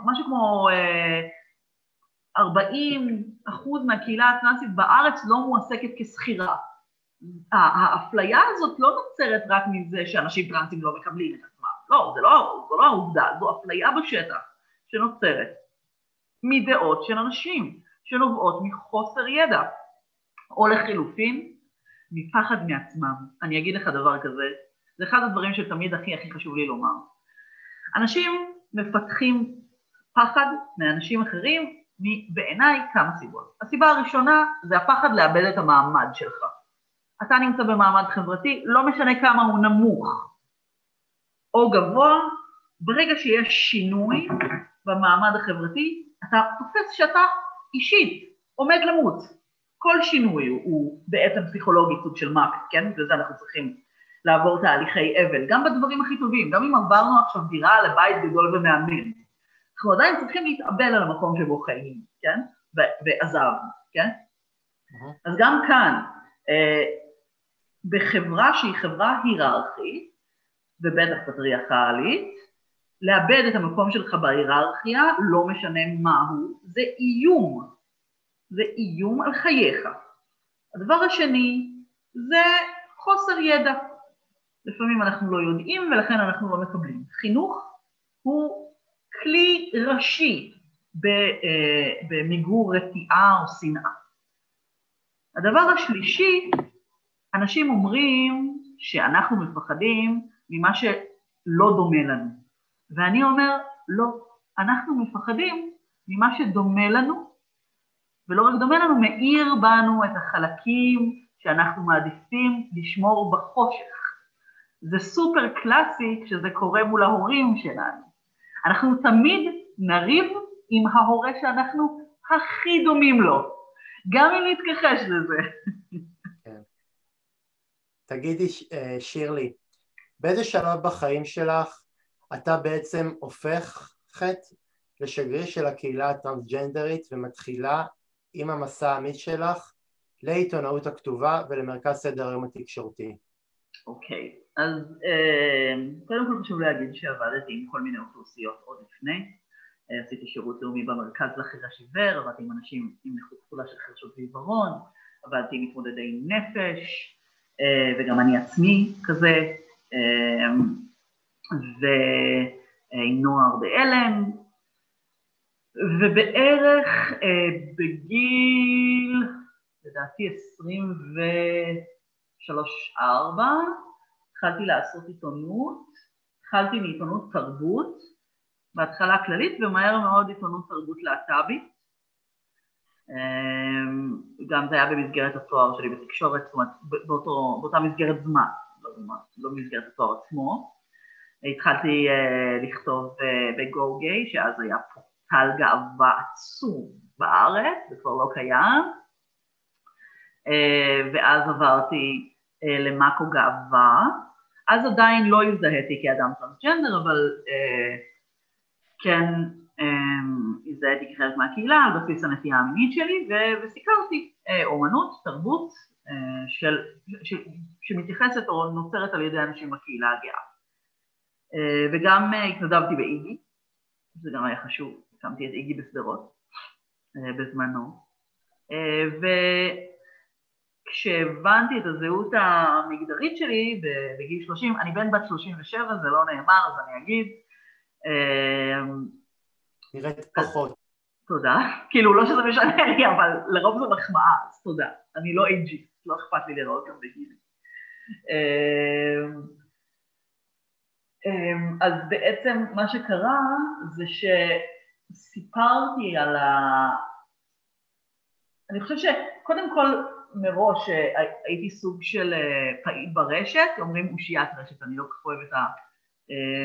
משהו כמו אה, 40 אחוז מהקהילה הטרנסית בארץ לא מועסקת כשכירה. האפליה הזאת לא נוצרת רק מזה שאנשים טרנסים לא מקבלים את עצמם, לא, זה לא, זו לא העובדה, זו אפליה בשטח שנוצרת מדעות של אנשים שנובעות מחוסר ידע, או לחילופין, מפחד מעצמם. אני אגיד לך דבר כזה, זה אחד הדברים שתמיד הכי הכי חשוב לי לומר. אנשים מפתחים פחד מאנשים אחרים בעיניי כמה סיבות. הסיבה הראשונה זה הפחד לאבד את המעמד שלך. אתה נמצא במעמד חברתי, לא משנה כמה הוא נמוך או גבוה, ברגע שיש שינוי במעמד החברתי, אתה תופס שאתה אישית עומד למות. כל שינוי הוא, בעצם פסיכולוגי סוג של מוות, כן? בגלל זה אנחנו צריכים לעבור תהליכי אבל, גם בדברים הכי טובים, גם אם עברנו עכשיו דירה לבית גדול ומאמן, אנחנו עדיין צריכים להתאבל על המקום שבו חיים, כן? ועזבנו, כן? אז גם כאן, אה, בחברה שהיא חברה היררכית, ובטח פטריארכלית, לאבד את המקום שלך בהיררכיה, לא משנה מהו, זה איום. זה איום על חייך. הדבר השני זה חוסר ידע. לפעמים אנחנו לא יודעים ולכן אנחנו לא מקבלים. חינוך הוא כלי ראשי אה, במיגור רתיעה או שנאה. הדבר השלישי, אנשים אומרים שאנחנו מפחדים ממה שלא דומה לנו, ואני אומר, לא, אנחנו מפחדים ממה שדומה לנו, ולא רק דומה לנו, מאיר בנו את החלקים שאנחנו מעדיפים לשמור בחושך. זה סופר קלאסי כשזה קורה מול ההורים שלנו. אנחנו תמיד נריב עם ההורה שאנחנו הכי דומים לו, גם אם נתכחש לזה. כן. תגידי, אה, שירלי, באיזה שלב בחיים שלך אתה בעצם הופכת לשגריר של הקהילה הטרנסג'נדרית ומתחילה עם המסע האמיץ שלך לעיתונאות הכתובה ולמרכז סדר היום התקשורתי? אוקיי, okay. אז אה, קודם כל חשוב להגיד שעבדתי עם כל מיני אוכלוסיות עוד לפני. אה, עשיתי שירות לאומי במרכז לחירש עיוור, עבדתי עם אנשים עם נכות כפולה של חרשות ועיוורון, עבדתי עם מתמודדי נפש, אה, וגם אני עצמי כזה, ועם נוער בהלם, ובערך בגיל, לדעתי 23-4, התחלתי לעשות עיתונות, התחלתי מעיתונות תרבות, בהתחלה כללית ומהר מאוד עיתונות תרבות להט"בית. אמ, גם זה היה במסגרת התואר שלי בתקשורת, זאת אומרת באותו, באותה מסגרת זמן, לא, לא במסגרת התואר עצמו. התחלתי uh, לכתוב uh, בגו גיי, שאז היה פורטל גאווה עצום בארץ, זה כבר לא קיים. Uh, ואז עברתי למאקו גאווה, אז עדיין לא הזדהיתי כאדם טרנסג'נדר, אבל כן הזדהיתי כחלק מהקהילה על בסיס הנטייה המינית שלי, וסיקרתי אומנות, תרבות, של, ש, שמתייחסת או נוצרת על ידי אנשים בקהילה הגאה. Uh, וגם uh, התנדבתי באיגי, זה גם היה חשוב, הקמתי את איגי בשדרות uh, בזמנו. Uh, כשהבנתי את הזהות המגדרית שלי בגיל 30, אני בן בת 37, זה לא נאמר, אז אני אגיד. נראית פחות. תודה. כאילו, לא שזה משנה לי, אבל לרוב זו מחמאה, אז תודה. אני לא אייג'י, לא אכפת לי לראות גם בגיל. אמ, אז בעצם מה שקרה זה שסיפרתי על ה... אני חושבת שקודם כל מראש אה, הייתי סוג של אה, פעיל ברשת, אומרים אושיית רשת, אני לא כל כך אוהבת את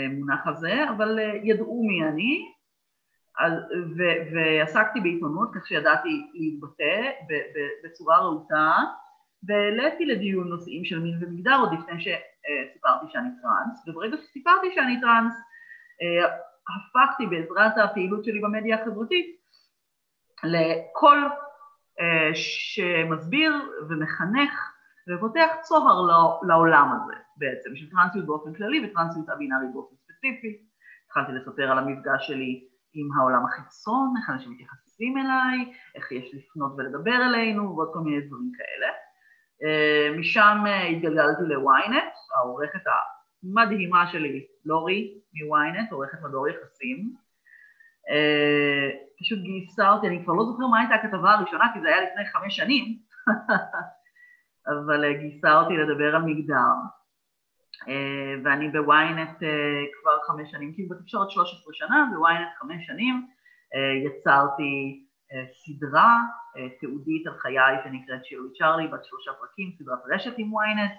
המונח הזה, אבל אה, ידעו מי אני, ו- ועסקתי בעיתונות, כך שידעתי להתבטא בצורה רהוטה, והעליתי לדיון נושאים של מין ומגדר עוד לפני שסיפרתי שאני טראנס, וברגע שסיפרתי שאני טראנס, הפכתי בעזרת הפעילות שלי במדיה החברתית לקול שמסביר ומחנך ופותח צוהר לעולם הזה בעצם, של טרנסיות באופן כללי וטרנסיות א-בינארית באופן ספציפי. התחלתי לספר על המפגש שלי עם העולם החיצון, איך אנשים מתייחסים אליי, איך יש לפנות ולדבר אלינו ועוד כל מיני דברים כאלה. אה, משם אה, התגלגלתי ל-ynet, העורכת המדהימה שלי, לורי מ-ynet, עורכת מדור יחסים. אה, פשוט גייסה אותי, אני כבר לא זוכר מה הייתה הכתבה הראשונה, כי זה היה לפני חמש שנים, אבל גייסה אותי לדבר על מגדר. ואני בוויינט כבר חמש שנים, כאילו בתקשורת 13 שנה, בוויינט חמש שנים, יצרתי סדרה תיעודית על חיי שנקראת שירלי צ'רלי, בת שלושה פרקים, סדרת רשת עם ynet,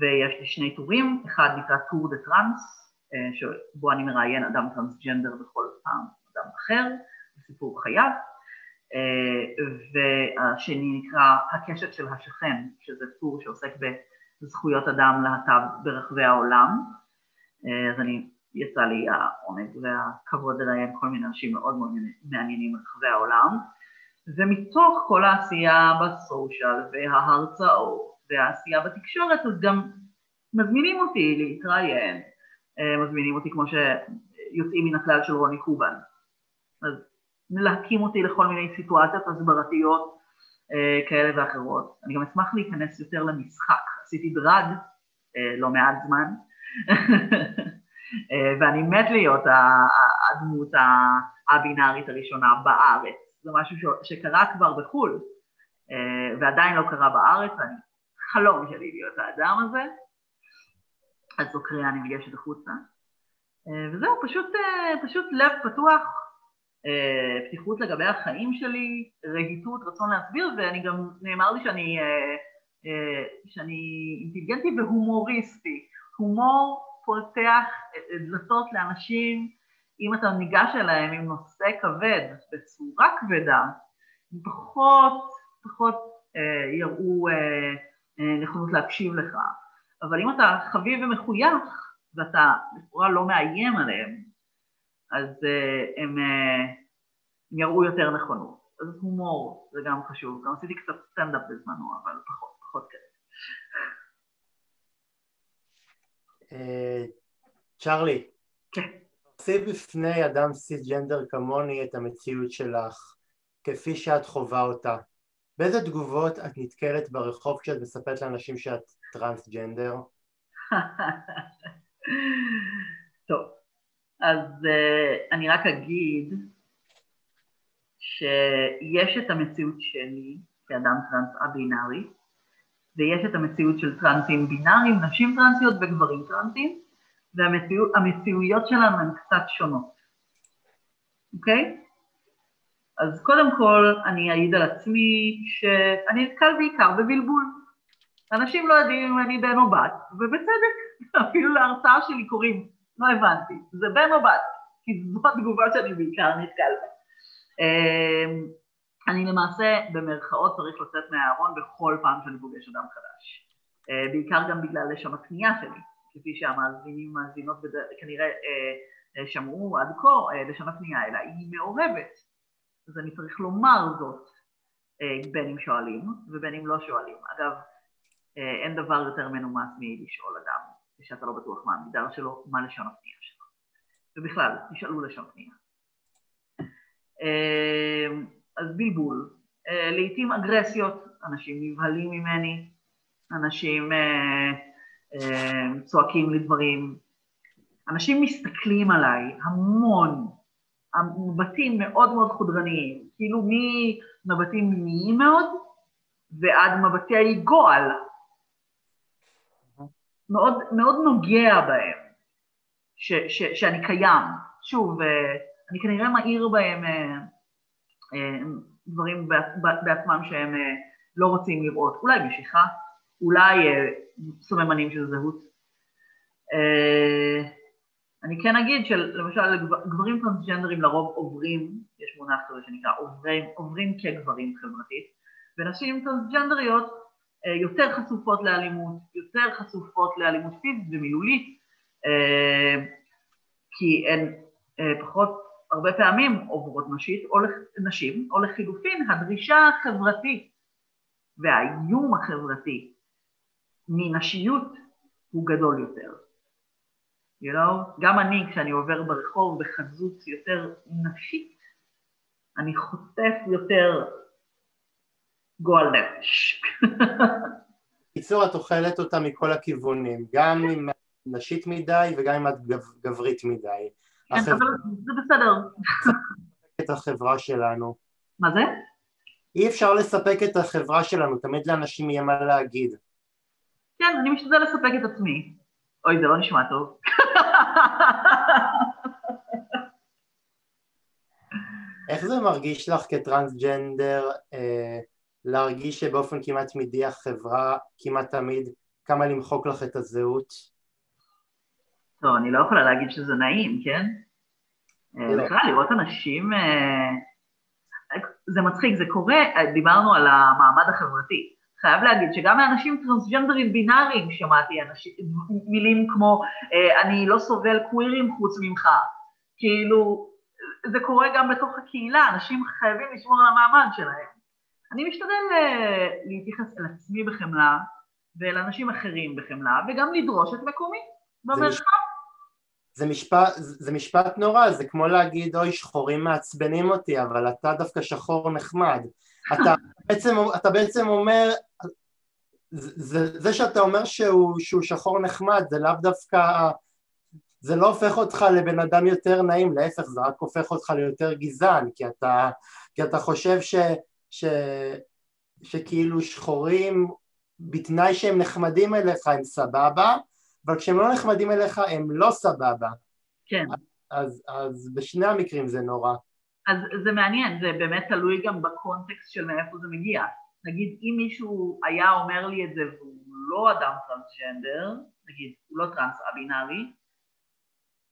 ויש לי שני טורים, אחד נקרא טור דה טראנס, שבו אני מראיין אדם טרנסג'נדר בכל פעם אדם אחר, בסיפור חייו, והשני נקרא הקשת של השכן, שזה טור שעוסק בזכויות אדם להט"ב ברחבי העולם, אז אני יצא לי העונג והכבוד לראיין כל מיני אנשים מאוד מאוד מעניינים ברחבי העולם, ומתוך כל העשייה ב social וההרצאות והעשייה בתקשורת, אז גם מזמינים אותי להתראיין, אה, מזמינים אותי כמו שיוצאים מן הכלל של רוני קובן. אז להקים אותי לכל מיני סיטואציות הסברתיות אה, כאלה ואחרות. אני גם אשמח להיכנס יותר למשחק, עשיתי דרג אה, לא מעט זמן. ואני מת להיות הדמות הבינארית הראשונה בארץ. זה משהו שקרה כבר בחו"ל, אה, ועדיין לא קרה בארץ, ואני חלום שלי להיות האדם הזה. אז זו קריאה אני מגשת החוצה. אה, וזהו, פשוט, פשוט לב פתוח, פתיחות לגבי החיים שלי, רהיטות, רצון להסביר, ואני גם, נאמר לי שאני, שאני אינטליגנטי והומוריסטי. הומור פותח דלתות לאנשים, אם אתה ניגש אליהם עם נושא כבד, בצורה כבדה, פחות, פחות אה, יראו אה, אה, נכונות להקשיב לך. אבל אם אתה חביב ומחוייך, ואתה לכאורה לא מאיים עליהם, אז אה, הם, אה, הם יראו יותר נכונות. אז הומור זה גם חשוב. גם עשיתי קצת סטנדאפ בזמנו, אבל פחות, פחות כזה. אה, צ'רלי, תציב כן. בפני אדם סיסג'נדר כמוני את המציאות שלך, כפי שאת חווה אותה. באיזה תגובות את נתקלת ברחוב כשאת מספרת לאנשים שאת טרנסג'נדר? טוב, אז uh, אני רק אגיד שיש את המציאות שלי כאדם טרנס א-בינארי, ויש את המציאות של טרנסים בינאריים, נשים טרנסיות וגברים טרנסים, והמציאויות שלנו הן קצת שונות, אוקיי? אז קודם כל אני אעיד על עצמי שאני נתקל בעיקר בבלבול. אנשים לא יודעים אם אני בן או בת, ובצדק, אפילו להרצאה שלי קוראים, לא הבנתי, זה בן או בת, כי זו התגובה שאני בעיקר נתקל בה. אמ, אני למעשה במרכאות צריך לצאת מהארון בכל פעם שאני פוגש אדם חדש. אה, בעיקר גם בגלל לשם הקנייה שלי, כפי שהמאזינים ומאזינות כנראה אה, אה, שמעו עד כה, לשם הקנייה אלא היא מעורבת. אז אני צריך לומר זאת בין אם שואלים ובין אם לא שואלים. אגב, אין דבר יותר מנומס מלשאול אדם כשאתה לא בטוח מה המגדר שלו, מה לשון הפנייה שלו. ובכלל, תשאלו לשון פנייה. אז בלבול, אה, לעתים אגרסיות, אנשים נבהלים ממני, אנשים אה, אה, צועקים לי דברים, אנשים מסתכלים עליי המון, מבטים מאוד מאוד חודרניים, כאילו ממבטים מיניים מאוד ועד מבטי גועל, מאוד, מאוד נוגע בהם, ש, ש, שאני קיים. שוב, אני כנראה מאיר בהם אה, דברים בעצמם שהם אה, לא רוצים לראות, אולי משיכה, אולי אה, סממנים של זהות. אני כן אגיד שלמשל גברים טרנסג'נדרים לרוב עוברים, יש מונח כזה שנקרא עוברים, עוברים כגברים חברתית, ונשים טרנסג'נדריות אה, יותר חשופות לאלימות, יותר חשופות לאלימות פיזית ומילולית, אה, כי הן אה, פחות הרבה פעמים עוברות נשית, או נשים, או לחילופין הדרישה החברתית והאיום החברתי מנשיות הוא גדול יותר. You know, גם אני כשאני עובר ברחוב בחזות יותר נשית, אני חוטף יותר גועל נפש. בקיצור, את אוכלת אותה מכל הכיוונים, גם אם את נשית מדי וגם אם את גברית מדי. כן, אבל זה בסדר. את החברה שלנו. מה זה? אי אפשר לספק את החברה שלנו, תמיד לאנשים יהיה מה להגיד. כן, אני משתדל לספק את עצמי. אוי, זה לא נשמע טוב. איך זה מרגיש לך כטרנסג'נדר אה, להרגיש שבאופן כמעט תמידי החברה כמעט תמיד קמה למחוק לך את הזהות? טוב, אני לא יכולה להגיד שזה נעים, כן? אה, לא. בכלל, לראות אנשים... אה, זה מצחיק, זה קורה, דיברנו על המעמד החברתי. חייב להגיד שגם מאנשים טרנסג'נדרים בינאריים שמעתי אנשים, מילים כמו אה, אני לא סובל קווירים חוץ ממך. כאילו, זה קורה גם בתוך הקהילה, אנשים חייבים לשמור על המעמד שלהם. אני משתדל להתייחס אל עצמי בחמלה ואל אנשים אחרים בחמלה, וגם לדרוש את מקומי במרחב. זה משפט, זה משפט נורא, זה כמו להגיד אוי שחורים מעצבנים אותי אבל אתה דווקא שחור נחמד אתה בעצם, אתה בעצם אומר זה, זה שאתה אומר שהוא, שהוא שחור נחמד זה לאו דווקא זה לא הופך אותך לבן אדם יותר נעים, להפך זה רק הופך אותך ליותר גזען כי אתה, כי אתה חושב ש, ש, שכאילו שחורים בתנאי שהם נחמדים אליך הם סבבה אבל כשהם לא נחמדים אליך הם לא סבבה. כן. אז, אז בשני המקרים זה נורא. אז זה מעניין, זה באמת תלוי גם בקונטקסט של מאיפה זה מגיע. נגיד, אם מישהו היה אומר לי את זה והוא לא אדם טרנסג'נדר, נגיד, הוא לא טרנס א-בינארי,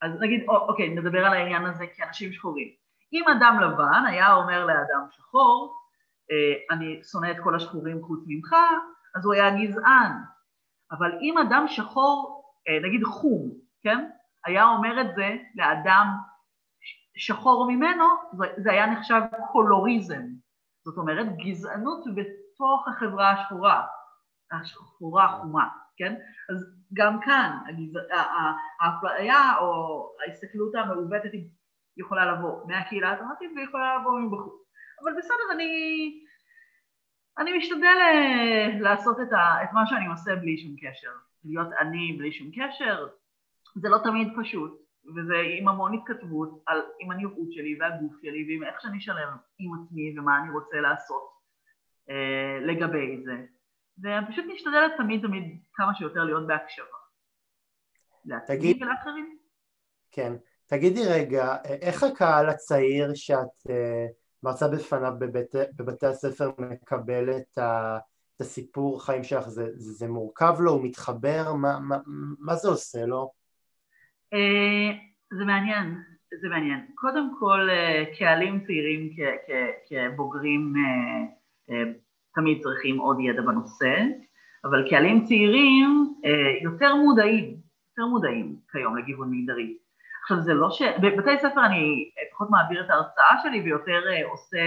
אז נגיד, אוקיי, נדבר על העניין הזה כאנשים שחורים. אם אדם לבן היה אומר לאדם שחור, אה, אני שונא את כל השחורים חוץ ממך, אז הוא היה גזען. אבל אם אדם שחור אה, נגיד חום, כן? היה אומר את זה לאדם שחור ממנו, זה היה נחשב קולוריזם. זאת אומרת, גזענות בתוך החברה השחורה, השחורה החומה, כן? אז גם כאן האפליה או ההסתכלות המעוותת יכולה לבוא מהקהילה הטרנסית ויכולה לבוא מבחוץ. אבל בסדר, אני, אני משתדל אה, לעשות את, ה, את מה שאני עושה בלי שום קשר. להיות אני בלי שום קשר, זה לא תמיד פשוט, וזה עם המון התכתבות על, עם הנראות שלי והגוף שלי ועם איך שאני שלם עם עצמי ומה אני רוצה לעשות אה, לגבי זה. ואני פשוט משתדלת תמיד תמיד כמה שיותר להיות בהקשבה. תגיד... ולאחרים. כן. תגידי רגע, איך הקהל הצעיר שאת אה, מרצה בפניו בבית, בבתי הספר מקבל את ה... את הסיפור חיים שלך, זה, זה, זה מורכב לו, הוא מתחבר, מה, מה, מה זה עושה לו? אה, זה מעניין, זה מעניין. קודם כל, אה, קהלים צעירים כבוגרים אה, תמיד צריכים עוד ידע בנושא, אבל קהלים צעירים יותר מודעים, יותר מודעים כיום לגיוון מגדרי. עכשיו זה לא ש... בבתי ספר אני פחות מעביר את ההרצאה שלי ויותר עושה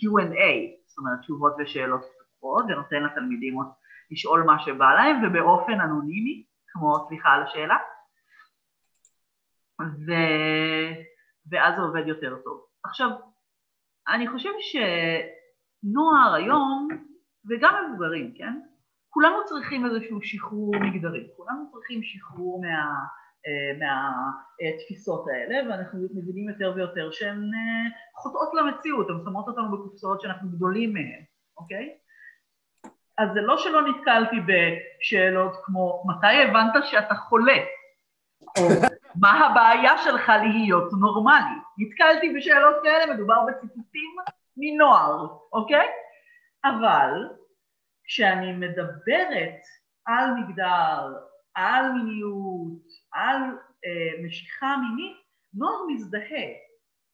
Q&A, זאת אומרת תשובות ושאלות פתוחות ונותן לתלמידים עוד לשאול מה שבא להם ובאופן אנונימי, כמו סליחה על השאלה, ו... ואז זה עובד יותר טוב. עכשיו, אני חושבת שנוער היום, וגם מבוגרים, כן? כולנו צריכים איזשהו שחרור מגדרי, כולנו צריכים שחרור מה, מהתפיסות האלה, ואנחנו מבינים יותר ויותר שהן אה, חוטאות למציאות, הן שמות אותנו בקופסאות שאנחנו גדולים מהן, אוקיי? אז זה לא שלא נתקלתי בשאלות כמו מתי הבנת שאתה חולה, או מה הבעיה שלך להיות נורמלי. נתקלתי בשאלות כאלה, מדובר בציטוטים מנוער, אוקיי? אבל כשאני מדברת על מגדר, על מיניות, על אה, משיכה מינית, נוער מזדהה.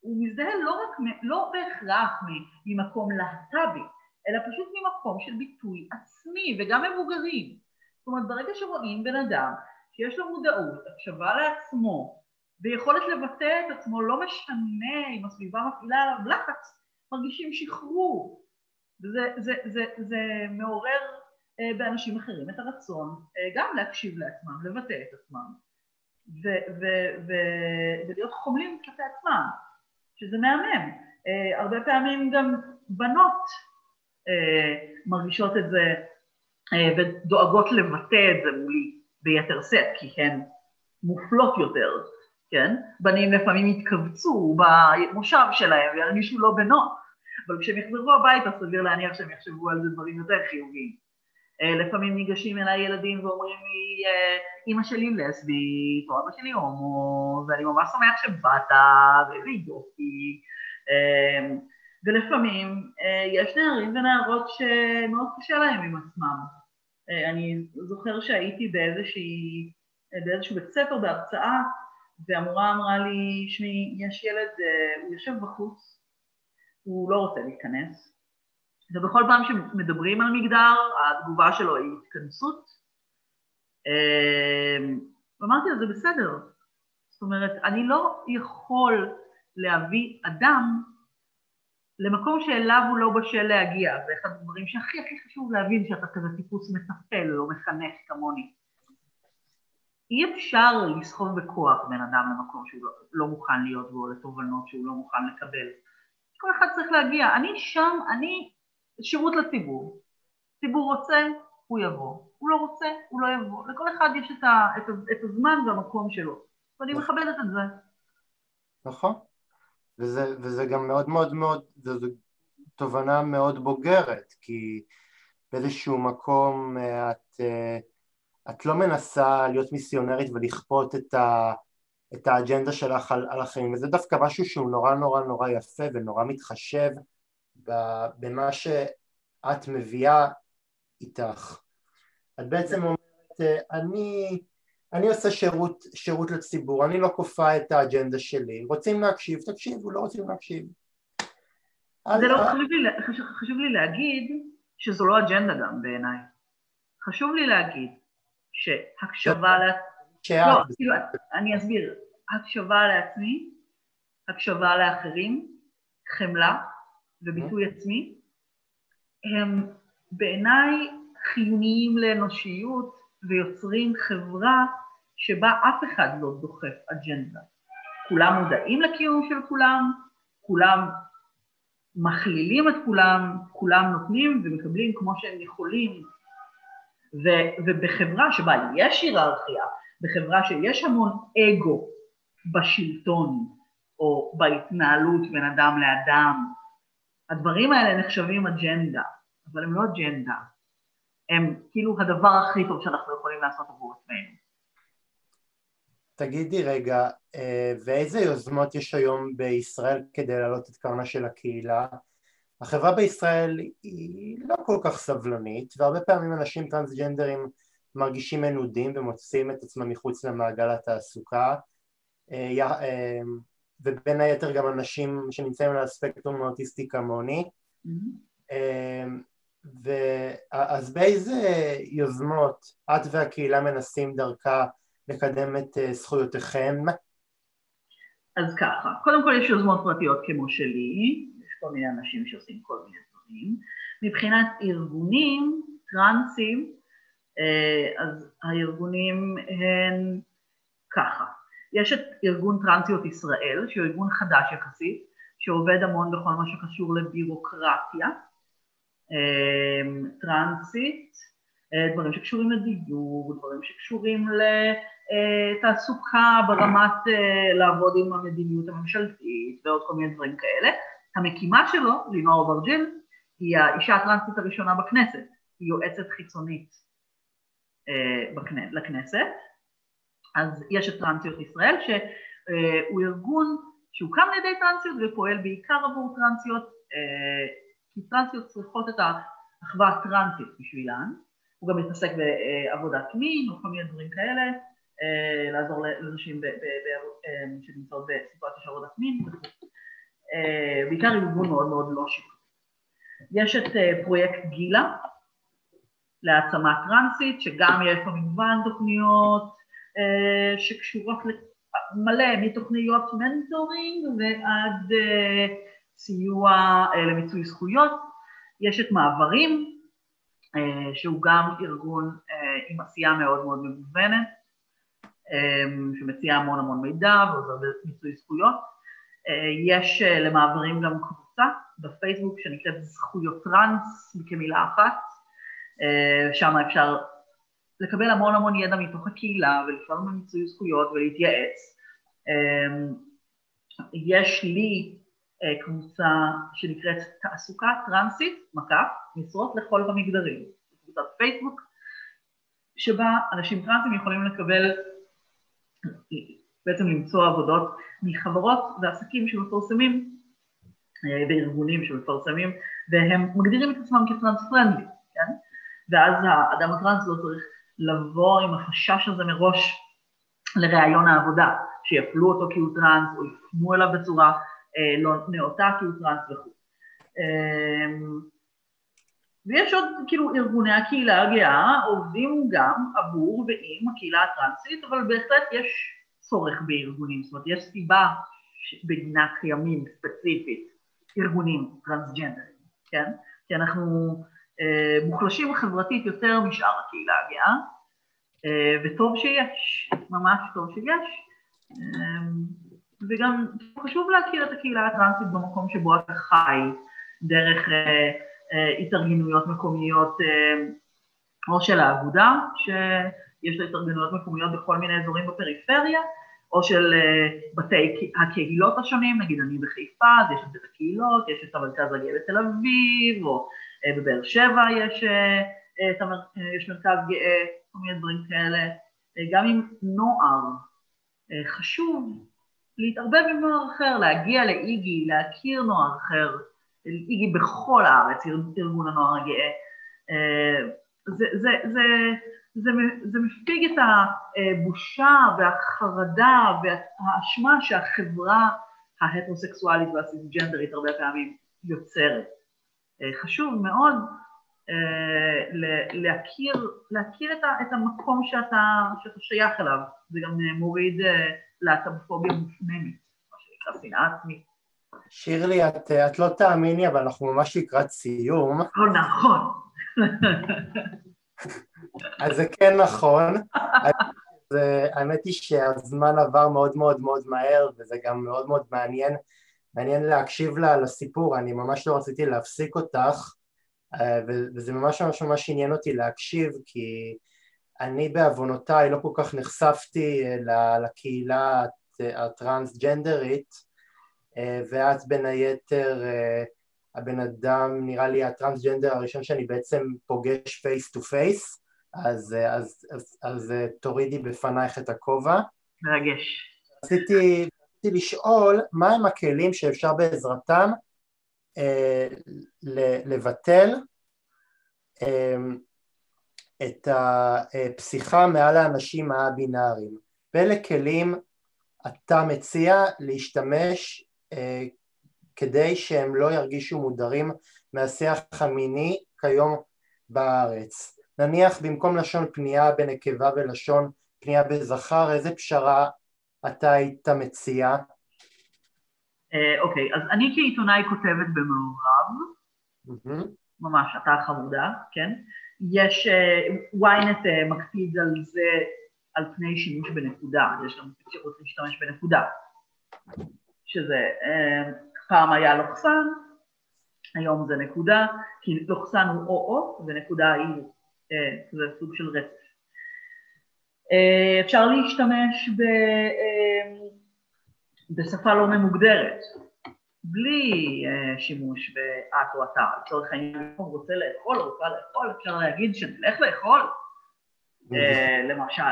הוא מזדהה לא, רק, לא בהכרח ממקום להט"בי, אלא פשוט ממקום של ביטוי עצמי, וגם מבוגרים. זאת אומרת, ברגע שרואים בן אדם שיש לו מודעות, הקשבה לעצמו, ויכולת לבטא את עצמו, לא משנה אם הסביבה מפעילה עליו לחץ, מרגישים שחרור. וזה זה, זה, זה מעורר אה, באנשים אחרים את הרצון אה, גם להקשיב לעצמם, לבטא את עצמם, ו, ו, ו, ולהיות חומלים כלפי עצמם, שזה מהמם. אה, הרבה פעמים גם בנות מרגישות את זה ודואגות לבטא את זה מולי ביתר שאת, כי הן מופלות יותר, כן? בנים לפעמים יתכווצו במושב שלהם וירגישו לא בנוח, אבל כשהם יחזרו הביתה סביר להניח שהם יחשבו על זה דברים יותר חיוביים. אה, לפעמים ניגשים אליי ילדים ואומרים לי, אה, אימא שלי לסבית, או אבא שלי הומו, ואני ממש שמח שבאת, ואיזה יופי. אה, ולפעמים יש נערים ונערות שמאוד קשה להם עם עצמם. אני זוכר שהייתי באיזושהי, באיזשהו בית ספר בהרצאה, והמורה אמרה לי, שמי, יש ילד, הוא יושב בחוץ, הוא לא רוצה להיכנס, ובכל פעם שמדברים על מגדר, התגובה שלו היא התכנסות. אמ, ואמרתי לו, זה בסדר. זאת אומרת, אני לא יכול להביא אדם למקום שאליו הוא לא בשל להגיע. זה אחד הדברים שהכי הכי חשוב להבין שאתה כזה טיפוס מטפל או מחנך כמוני. אי אפשר לסחוב בכוח בן אדם למקום שהוא לא, לא מוכן להיות בו, לתובנות שהוא לא מוכן לקבל. כל אחד צריך להגיע. אני שם, אני שירות לציבור. ציבור רוצה, הוא יבוא. הוא לא רוצה, הוא לא יבוא. לכל אחד יש את, ה, את, את הזמן והמקום שלו. ואני נכון. מכבדת את זה. נכון. וזה, וזה גם מאוד מאוד מאוד, זו תובנה מאוד בוגרת, כי באיזשהו מקום אה, את, אה, את לא מנסה להיות מיסיונרית ולכפות את, ה, את האג'נדה שלך על, על החיים, וזה דווקא משהו שהוא נורא נורא נורא יפה ונורא מתחשב במה שאת מביאה איתך. את בעצם אומרת, אני, אני עושה שירות, שירות לציבור, אני לא כופה את האג'נדה שלי, רוצים להקשיב, תקשיבו, לא רוצים להקשיב. זה לא, חשוב לי, חשוב, חשוב לי להגיד שזו לא אג'נדה גם בעיניי. חשוב לי להגיד שהקשבה ל... לא, כאילו, אני אסביר. הקשבה לעצמי, הקשבה לאחרים, חמלה, וביטוי עצמי, הם בעיניי חיוניים לאנושיות ויוצרים חברה שבה אף אחד לא דוחף אג'נדה. כולם מודעים לקיום של כולם, כולם מכלילים את כולם, כולם נותנים ומקבלים כמו שהם יכולים, ו- ובחברה שבה יש היררכיה, בחברה שיש המון אגו בשלטון או בהתנהלות בין אדם לאדם, הדברים האלה נחשבים אג'נדה, אבל הם לא אג'נדה, הם כאילו הדבר הכי טוב שאנחנו יכולים לעשות עבור עצמנו. תגידי רגע, אה, ואיזה יוזמות יש היום בישראל כדי להעלות את קרנה של הקהילה? החברה בישראל היא לא כל כך סבלנית, והרבה פעמים אנשים טרנסג'נדרים מרגישים מנודים ומוצאים את עצמם מחוץ למעגל התעסוקה. אה, אה, ובין היתר גם אנשים שנמצאים על הספקטרום האוטיסטי כמוני. Mm-hmm. אז באיזה יוזמות את והקהילה מנסים דרכה לקדם את אה, זכויותיכם? אז ככה, קודם כל יש יוזמות פרטיות כמו שלי, יש כל מיני אנשים שעושים כל מיני דברים. מבחינת ארגונים טרנסים, אה, אז הארגונים הם ככה, יש את ארגון טרנסיות ישראל, שהוא ארגון חדש יחסית, שעובד המון בכל מה שקשור לבירוקרטיה אמ, טרנסית, אה, דברים שקשורים לדיור, דברים שקשורים לתעסוקה ברמת אה, לעבוד עם המדיניות הממשלתית ועוד כל מיני דברים כאלה. המקימה שלו, לינור אברג'יל, היא האישה הטרנסית הראשונה בכנסת, היא יועצת חיצונית אה, לכנסת, אז יש את טרנסיות ישראל, שהוא ארגון שהוקם על ידי טרנסיות ופועל בעיקר עבור טרנסיות, אה, כי טרנסיות צריכות את האחווה הטרנסית בשבילן, הוא גם מתעסק בעבודת מין או כל מיני דברים כאלה, אה, לעזור לנשים אה, שנמצאות בסיטואציה של עבודת מין, בעיקר ארגון מאוד מאוד לא שיפוטי. יש את פרויקט גילה להעצמה טרנסית, שגם יש לו מגוון תוכניות שקשורות מלא מתוכניות מנטורינג ועד סיוע למיצוי זכויות. יש את מעברים, שהוא גם ארגון עם עשייה מאוד מאוד מגוונת, שמציע המון המון מידע ועוזר במיצוי זכויות. יש למעברים גם קבוצה בפייסבוק שנקראת זכויות טראנס כמילה אחת, שם אפשר לקבל המון המון ידע מתוך הקהילה ולפעול במיצוי זכויות ולהתייעץ. יש לי קבוצה שנקראת תעסוקה טרנסית, מקף, משרות לכל המגדרים, קבוצת פייסבוק, שבה אנשים טרנסים יכולים לקבל, בעצם למצוא עבודות מחברות ועסקים שמפרסמים וארגונים שמפרסמים והם מגדירים את עצמם כטרנס פרנדלי, כן? ואז האדם הטרנס לא צריך לבוא עם החשש הזה מראש לראיון העבודה, שיפלו אותו כי הוא טרנס או יפנו אליו בצורה אה, לא נאותה כי הוא טרנס וכו'. אה, ויש עוד כאילו ארגוני הקהילה הגאה עובדים גם עבור ועם הקהילה הטרנסית, אבל בהחלט יש צורך בארגונים, זאת אומרת יש סיבה בגינה קיימים ספציפית ארגונים טרנסג'נדרים, כן? כי אנחנו אה, מוחלשים חברתית יותר משאר הקהילה הגאה, אה, וטוב שיש, ממש טוב שיש, אה, וגם חשוב להכיר את הקהילה הטרנסית במקום שבו אתה חי, דרך אה, התארגנויות מקומיות אה, או של האגודה, שיש לה התארגנויות מקומיות בכל מיני אזורים בפריפריה, או של אה, בתי הקהילות השונים, נגיד אני בחיפה, אז יש את הקהילות, יש את המרכז הגאה בתל אביב, או אה, בבאר שבע יש, אה. יש מרכז גאה, כל מיני דברים כאלה. גם עם נוער, חשוב להתערבב עם נוער אחר, להגיע לאיגי, להכיר נוער אחר, איגי בכל הארץ, ארגון הנוער הגאה. זה, זה, זה, זה, זה מפיג את הבושה והחרדה והאשמה שהחברה ההטרוסקסואלית והסיסג'נדרית הרבה פעמים יוצרת. חשוב מאוד להכיר, להכיר את המקום שאתה, שאתה שייך אליו, זה גם מוריד להט"בופוביה מופנמת, מה שנקרא שנאה עצמית. שירלי, את, את לא תאמיני, אבל אנחנו ממש לקראת סיום. לא נכון. אז זה כן נכון. אז, האמת היא שהזמן עבר מאוד מאוד מאוד מהר, וזה גם מאוד מאוד מעניין. מעניין להקשיב לה לסיפור, אני ממש לא רציתי להפסיק אותך, וזה ממש ממש ממש עניין אותי להקשיב, כי אני בעוונותיי לא כל כך נחשפתי לקהילה הטרנסג'נדרית, ואת בין היתר הבן אדם, נראה לי הטרנסג'נדר הראשון שאני בעצם פוגש face to face, אז, אז, אז, אז תורידי בפנייך את הכובע. מרגש. רציתי, רציתי לשאול, מהם הכלים שאפשר בעזרתם אה, לבטל אה, את הפסיכה מעל האנשים הבינאריים? ואלה כלים אתה מציע להשתמש אה, כדי שהם לא ירגישו מודרים מהשיח המיני כיום בארץ. נניח במקום לשון פנייה בנקבה ולשון פנייה בזכר, איזה פשרה אתה היית מציע? אה, אוקיי, אז אני כעיתונאי כותבת במעורב, ממש, אתה חמודה, כן? יש, uh, ynet uh, מקפיד על זה, על פני שימוש בנקודה, יש גם אפשרות להשתמש בנקודה, שזה uh, פעם היה לוחסן, היום זה נקודה, כי לוחסן הוא או-או ונקודה היא, אה, זה סוג של רצף. אה, אפשר להשתמש ב, אה, בשפה לא ממוגדרת, בלי אה, שימוש באת או אתה, לצורך העניין, אם הוא רוצה לאכול, או רוצה לאכול, אפשר להגיד שנלך לאכול, אה, למשל.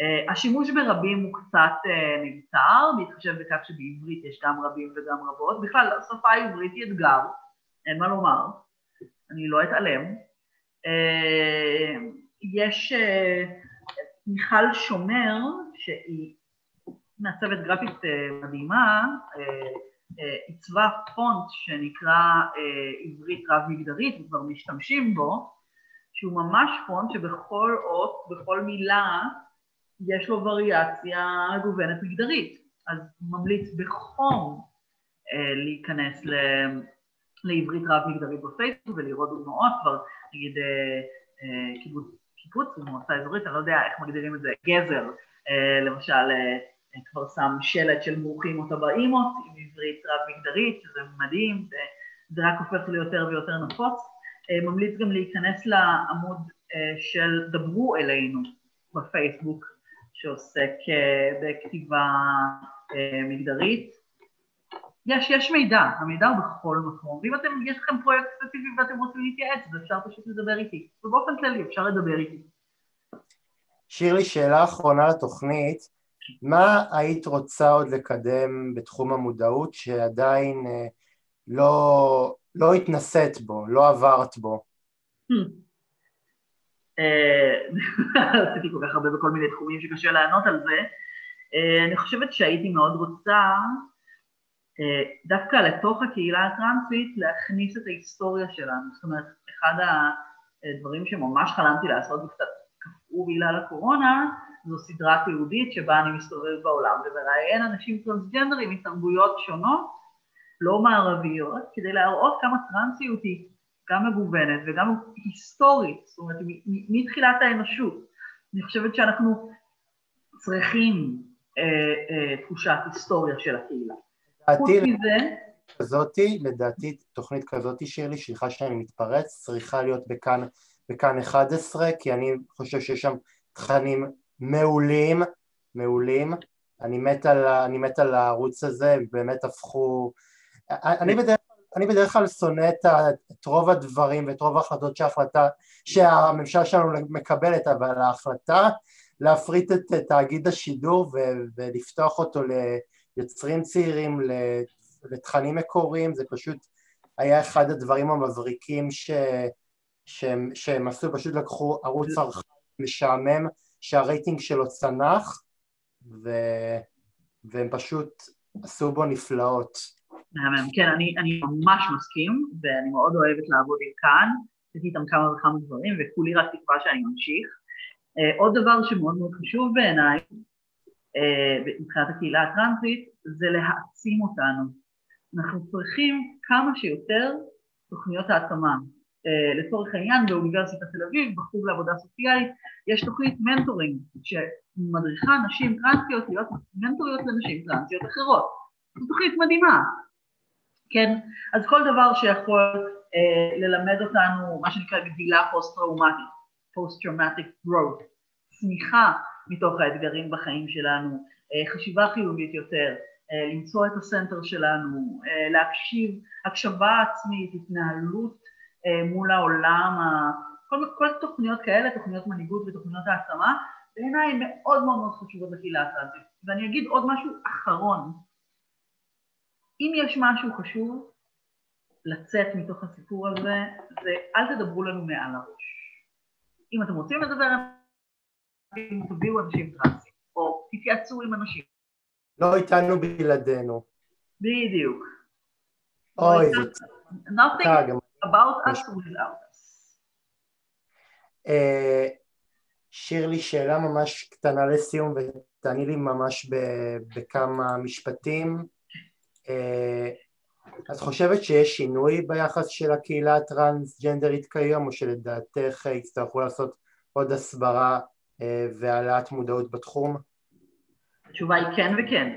Uh, השימוש ברבים הוא קצת uh, נבצר, בהתחשב בכך שבעברית יש גם רבים וגם רבות. בכלל, השפה העברית היא אתגר, אין מה לומר, אני לא אתעלם. Uh, יש מיכל שומר, שהיא מעצבת גרפית מדהימה, עיצבה פונט שנקרא עברית רב-מגדרית, וכבר משתמשים בו, שהוא ממש פונט שבכל אות, בכל מילה, יש לו וריאציה גוונת מגדרית. אז ממליץ בחום להיכנס ל... לעברית רב-מגדרית בפייסבוק ולראות דוגמאות, כבר נגיד קיבוץ, קיבוץ מועצה אזורית, אני לא יודע איך מגדירים את זה, גזר, למשל כבר שם שלט של מורחים אותה באימות עם עברית רב-מגדרית, שזה מדהים, וזה רק הופך ליותר ויותר נפוץ. ממליץ גם להיכנס לעמוד של דברו אלינו בפייסבוק, שעוסק בכתיבה מגדרית. יש, יש מידע, המידע הוא בכל מקום, ואם אתם, יש לכם פרויקט ספציפי ואתם רוצים להתייעץ, אז אפשר פשוט לדבר איתי, ובאופן כללי אפשר לדבר איתי. שירלי, שאלה אחרונה לתוכנית, מה היית רוצה עוד לקדם בתחום המודעות שעדיין אה, לא, לא התנסית בו, לא עברת בו? Hmm. אה, עשיתי כל כך הרבה בכל מיני תחומים שקשה לענות על זה. אה, אני חושבת שהייתי מאוד רוצה דווקא לתוך הקהילה הטרנסית להכניס את ההיסטוריה שלנו. זאת אומרת, אחד הדברים שממש חלמתי לעשות וקצת קפאו בגלל הקורונה, זו סדרה תיעודית שבה אני מסתובב בעולם ומראיין אנשים טרנסג'נדרים מתרבויות שונות, לא מערביות, כדי להראות כמה טרנסיות היא גם מגוונת וגם היסטורית, זאת אומרת, מתחילת האנושות. אני חושבת שאנחנו צריכים אה, אה, תחושת היסטוריה של הקהילה. חוץ מזה... כזאתי, לדעתי תוכנית כזאתי, שירלי, סליחה שאני מתפרץ, צריכה להיות בכאן, בכאן 11, כי אני חושב שיש שם תכנים מעולים, מעולים. אני מת על, אני מת על הערוץ הזה, באמת הפכו... אני בדרך, אני בדרך כלל שונא את, את רוב הדברים ואת רוב ההחלטות שההחלטה, שהממשלה שלנו מקבלת, אבל ההחלטה להפריט את תאגיד השידור ולפתוח אותו ליוצרים צעירים, לתכנים מקוריים, זה פשוט היה אחד הדברים המבריקים ש, שהם, שהם עשו, פשוט לקחו ערוץ משעמם שהרייטינג שלו צנח ו... והם פשוט עשו בו נפלאות. מהמם, כן, אני, אני ממש מסכים ואני מאוד אוהבת לעבוד עם כאן, עשיתי איתם כמה וכמה דברים וכולי רק תקווה שאני ממשיך. Uh, עוד דבר שמאוד מאוד חשוב בעיניי uh, מבחינת הקהילה הטרנסית זה להעצים אותנו. אנחנו צריכים כמה שיותר תוכניות העצמה. Uh, לצורך העניין באוניברסיטת תל אביב, בחוג לעבודה סוציאלית, יש תוכנית mentoring שמדריכה נשים טרנסיות להיות מנטוריות לנשים טרנסיות אחרות. זו תוכנית מדהימה, כן? אז כל דבר שיכול אה, ללמד אותנו, מה שנקרא גדילה פוסט-טראומטית, post-traumatic growth, צמיחה מתוך האתגרים בחיים שלנו, אה, חשיבה חיובית יותר, אה, למצוא את הסנטר שלנו, אה, להקשיב, הקשבה עצמית, התנהלות אה, מול העולם, כל, כל תוכניות כאלה, תוכניות מנהיגות ותוכניות העצמה, בעיניי מאוד מאוד מאוד חשובות לקהילה הטרנסית. ואני אגיד עוד משהו אחרון. אם יש משהו חשוב לצאת מתוך הסיפור הזה, זה אל תדברו לנו מעל הראש. אם אתם רוצים לדבר תביאו אנשים טרנסים, או תתייעצו עם אנשים. לא איתנו בלעדינו. בדיוק. אוי, זה... Nothing about us without us. אה, שירלי, שאלה ממש קטנה לסיום ותעני לי ממש בכמה משפטים. אה, את חושבת שיש שינוי ביחס של הקהילה הטרנסג'נדרית כיום או שלדעתך יצטרכו לעשות עוד הסברה אה, והעלאת מודעות בתחום? התשובה היא כן וכן.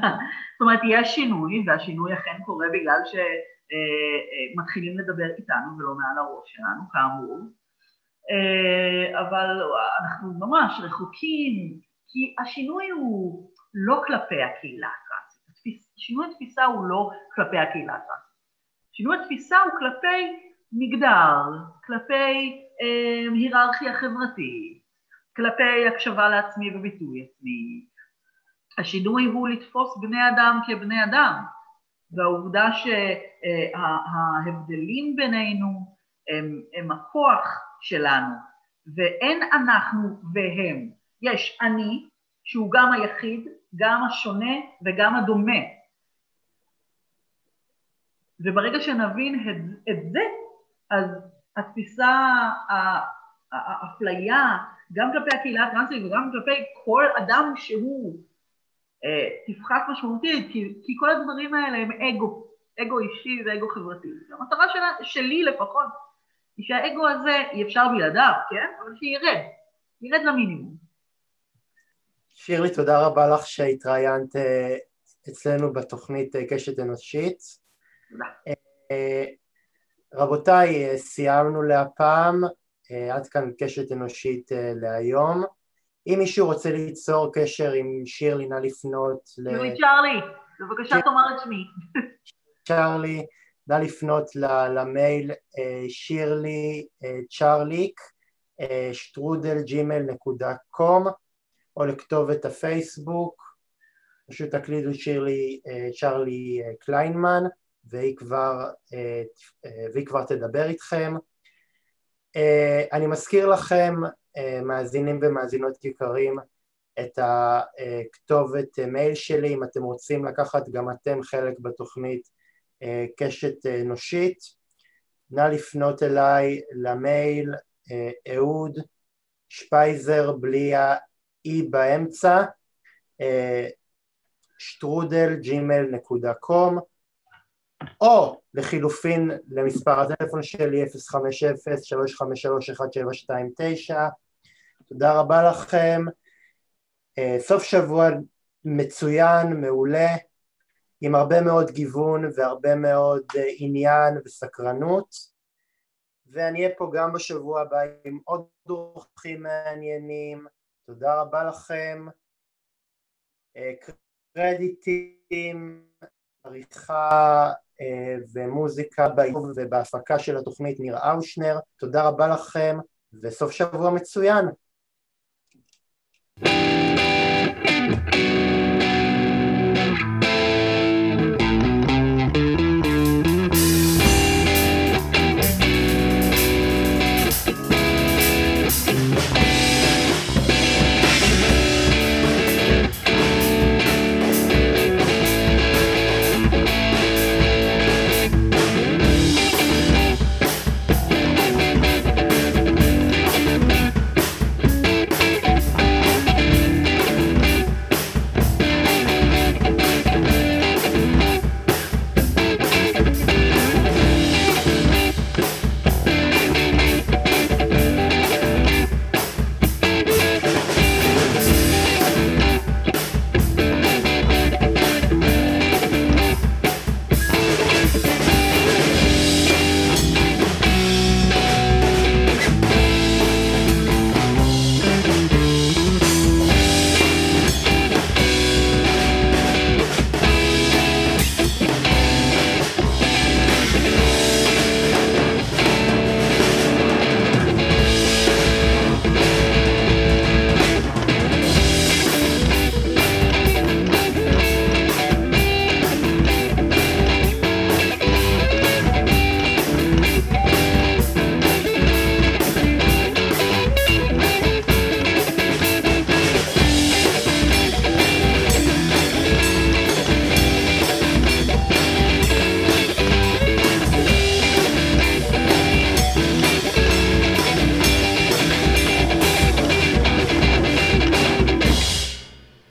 זאת אומרת, יש שינוי והשינוי אכן קורה בגלל שמתחילים לדבר איתנו ולא מעל הראש שלנו, כאמור. אה, אבל אנחנו ממש רחוקים, כי השינוי הוא לא כלפי הקהילה שינוי התפיסה הוא לא כלפי הקהילה הטרנסית, שינוי התפיסה הוא כלפי מגדר, כלפי אה, היררכיה חברתית, כלפי הקשבה לעצמי וביטוי עצמי. השינוי הוא לתפוס בני אדם כבני אדם, והעובדה שההבדלים אה, בינינו הם, הם הכוח שלנו, ואין אנחנו והם, יש אני, שהוא גם היחיד, גם השונה וגם הדומה. וברגע שנבין את, זה, אז התפיסה, האפליה, גם כלפי הקהילה הטרנסית וגם כלפי כל אדם שהוא אה, תפחת משמעותית, כי, כי כל הדברים האלה הם אגו, אגו אישי ואגו חברתי. המטרה שלה, שלי לפחות, היא שהאגו הזה אי אפשר בלעדיו, כן? אבל שירד, ירד למינימום. שירלי, תודה רבה לך שהתראיינת אה, אצלנו בתוכנית אה, קשת אנושית. תודה. רבותיי, סיימנו להפעם, עד כאן קשת אנושית להיום. אם מישהו רוצה ליצור קשר עם שירלי, נא לפנות ל... צ'רלי, בבקשה תאמר את שמי. צ'רלי, נא לפנות למייל אה, שירלי אה, צ'רליק אה, שטרודל ג'ימל נקודה קום או לכתובת הפייסבוק, פשוט תקלידו שירלי צ'רלי קליינמן והיא כבר, והיא כבר תדבר איתכם. אני מזכיר לכם מאזינים ומאזינות יקרים את הכתובת מייל שלי אם אתם רוצים לקחת גם אתם חלק בתוכנית אה, קשת אנושית נא לפנות אליי למייל אה, אהוד שפייזר בלי ה-E באמצע אה, שטרודל ג'ימל נקודה קום או לחילופין למספר הטלפון שלי 050-353-1729 תודה רבה לכם, סוף שבוע מצוין, מעולה, עם הרבה מאוד גיוון והרבה מאוד עניין וסקרנות. ואני אהיה פה גם בשבוע הבא עם עוד דורכים מעניינים, תודה רבה לכם, קרדיטים, עריכה ומוזיקה בעיבוב ובהפקה של התוכנית ניר אושנר, תודה רבה לכם וסוף שבוע מצוין Thank you.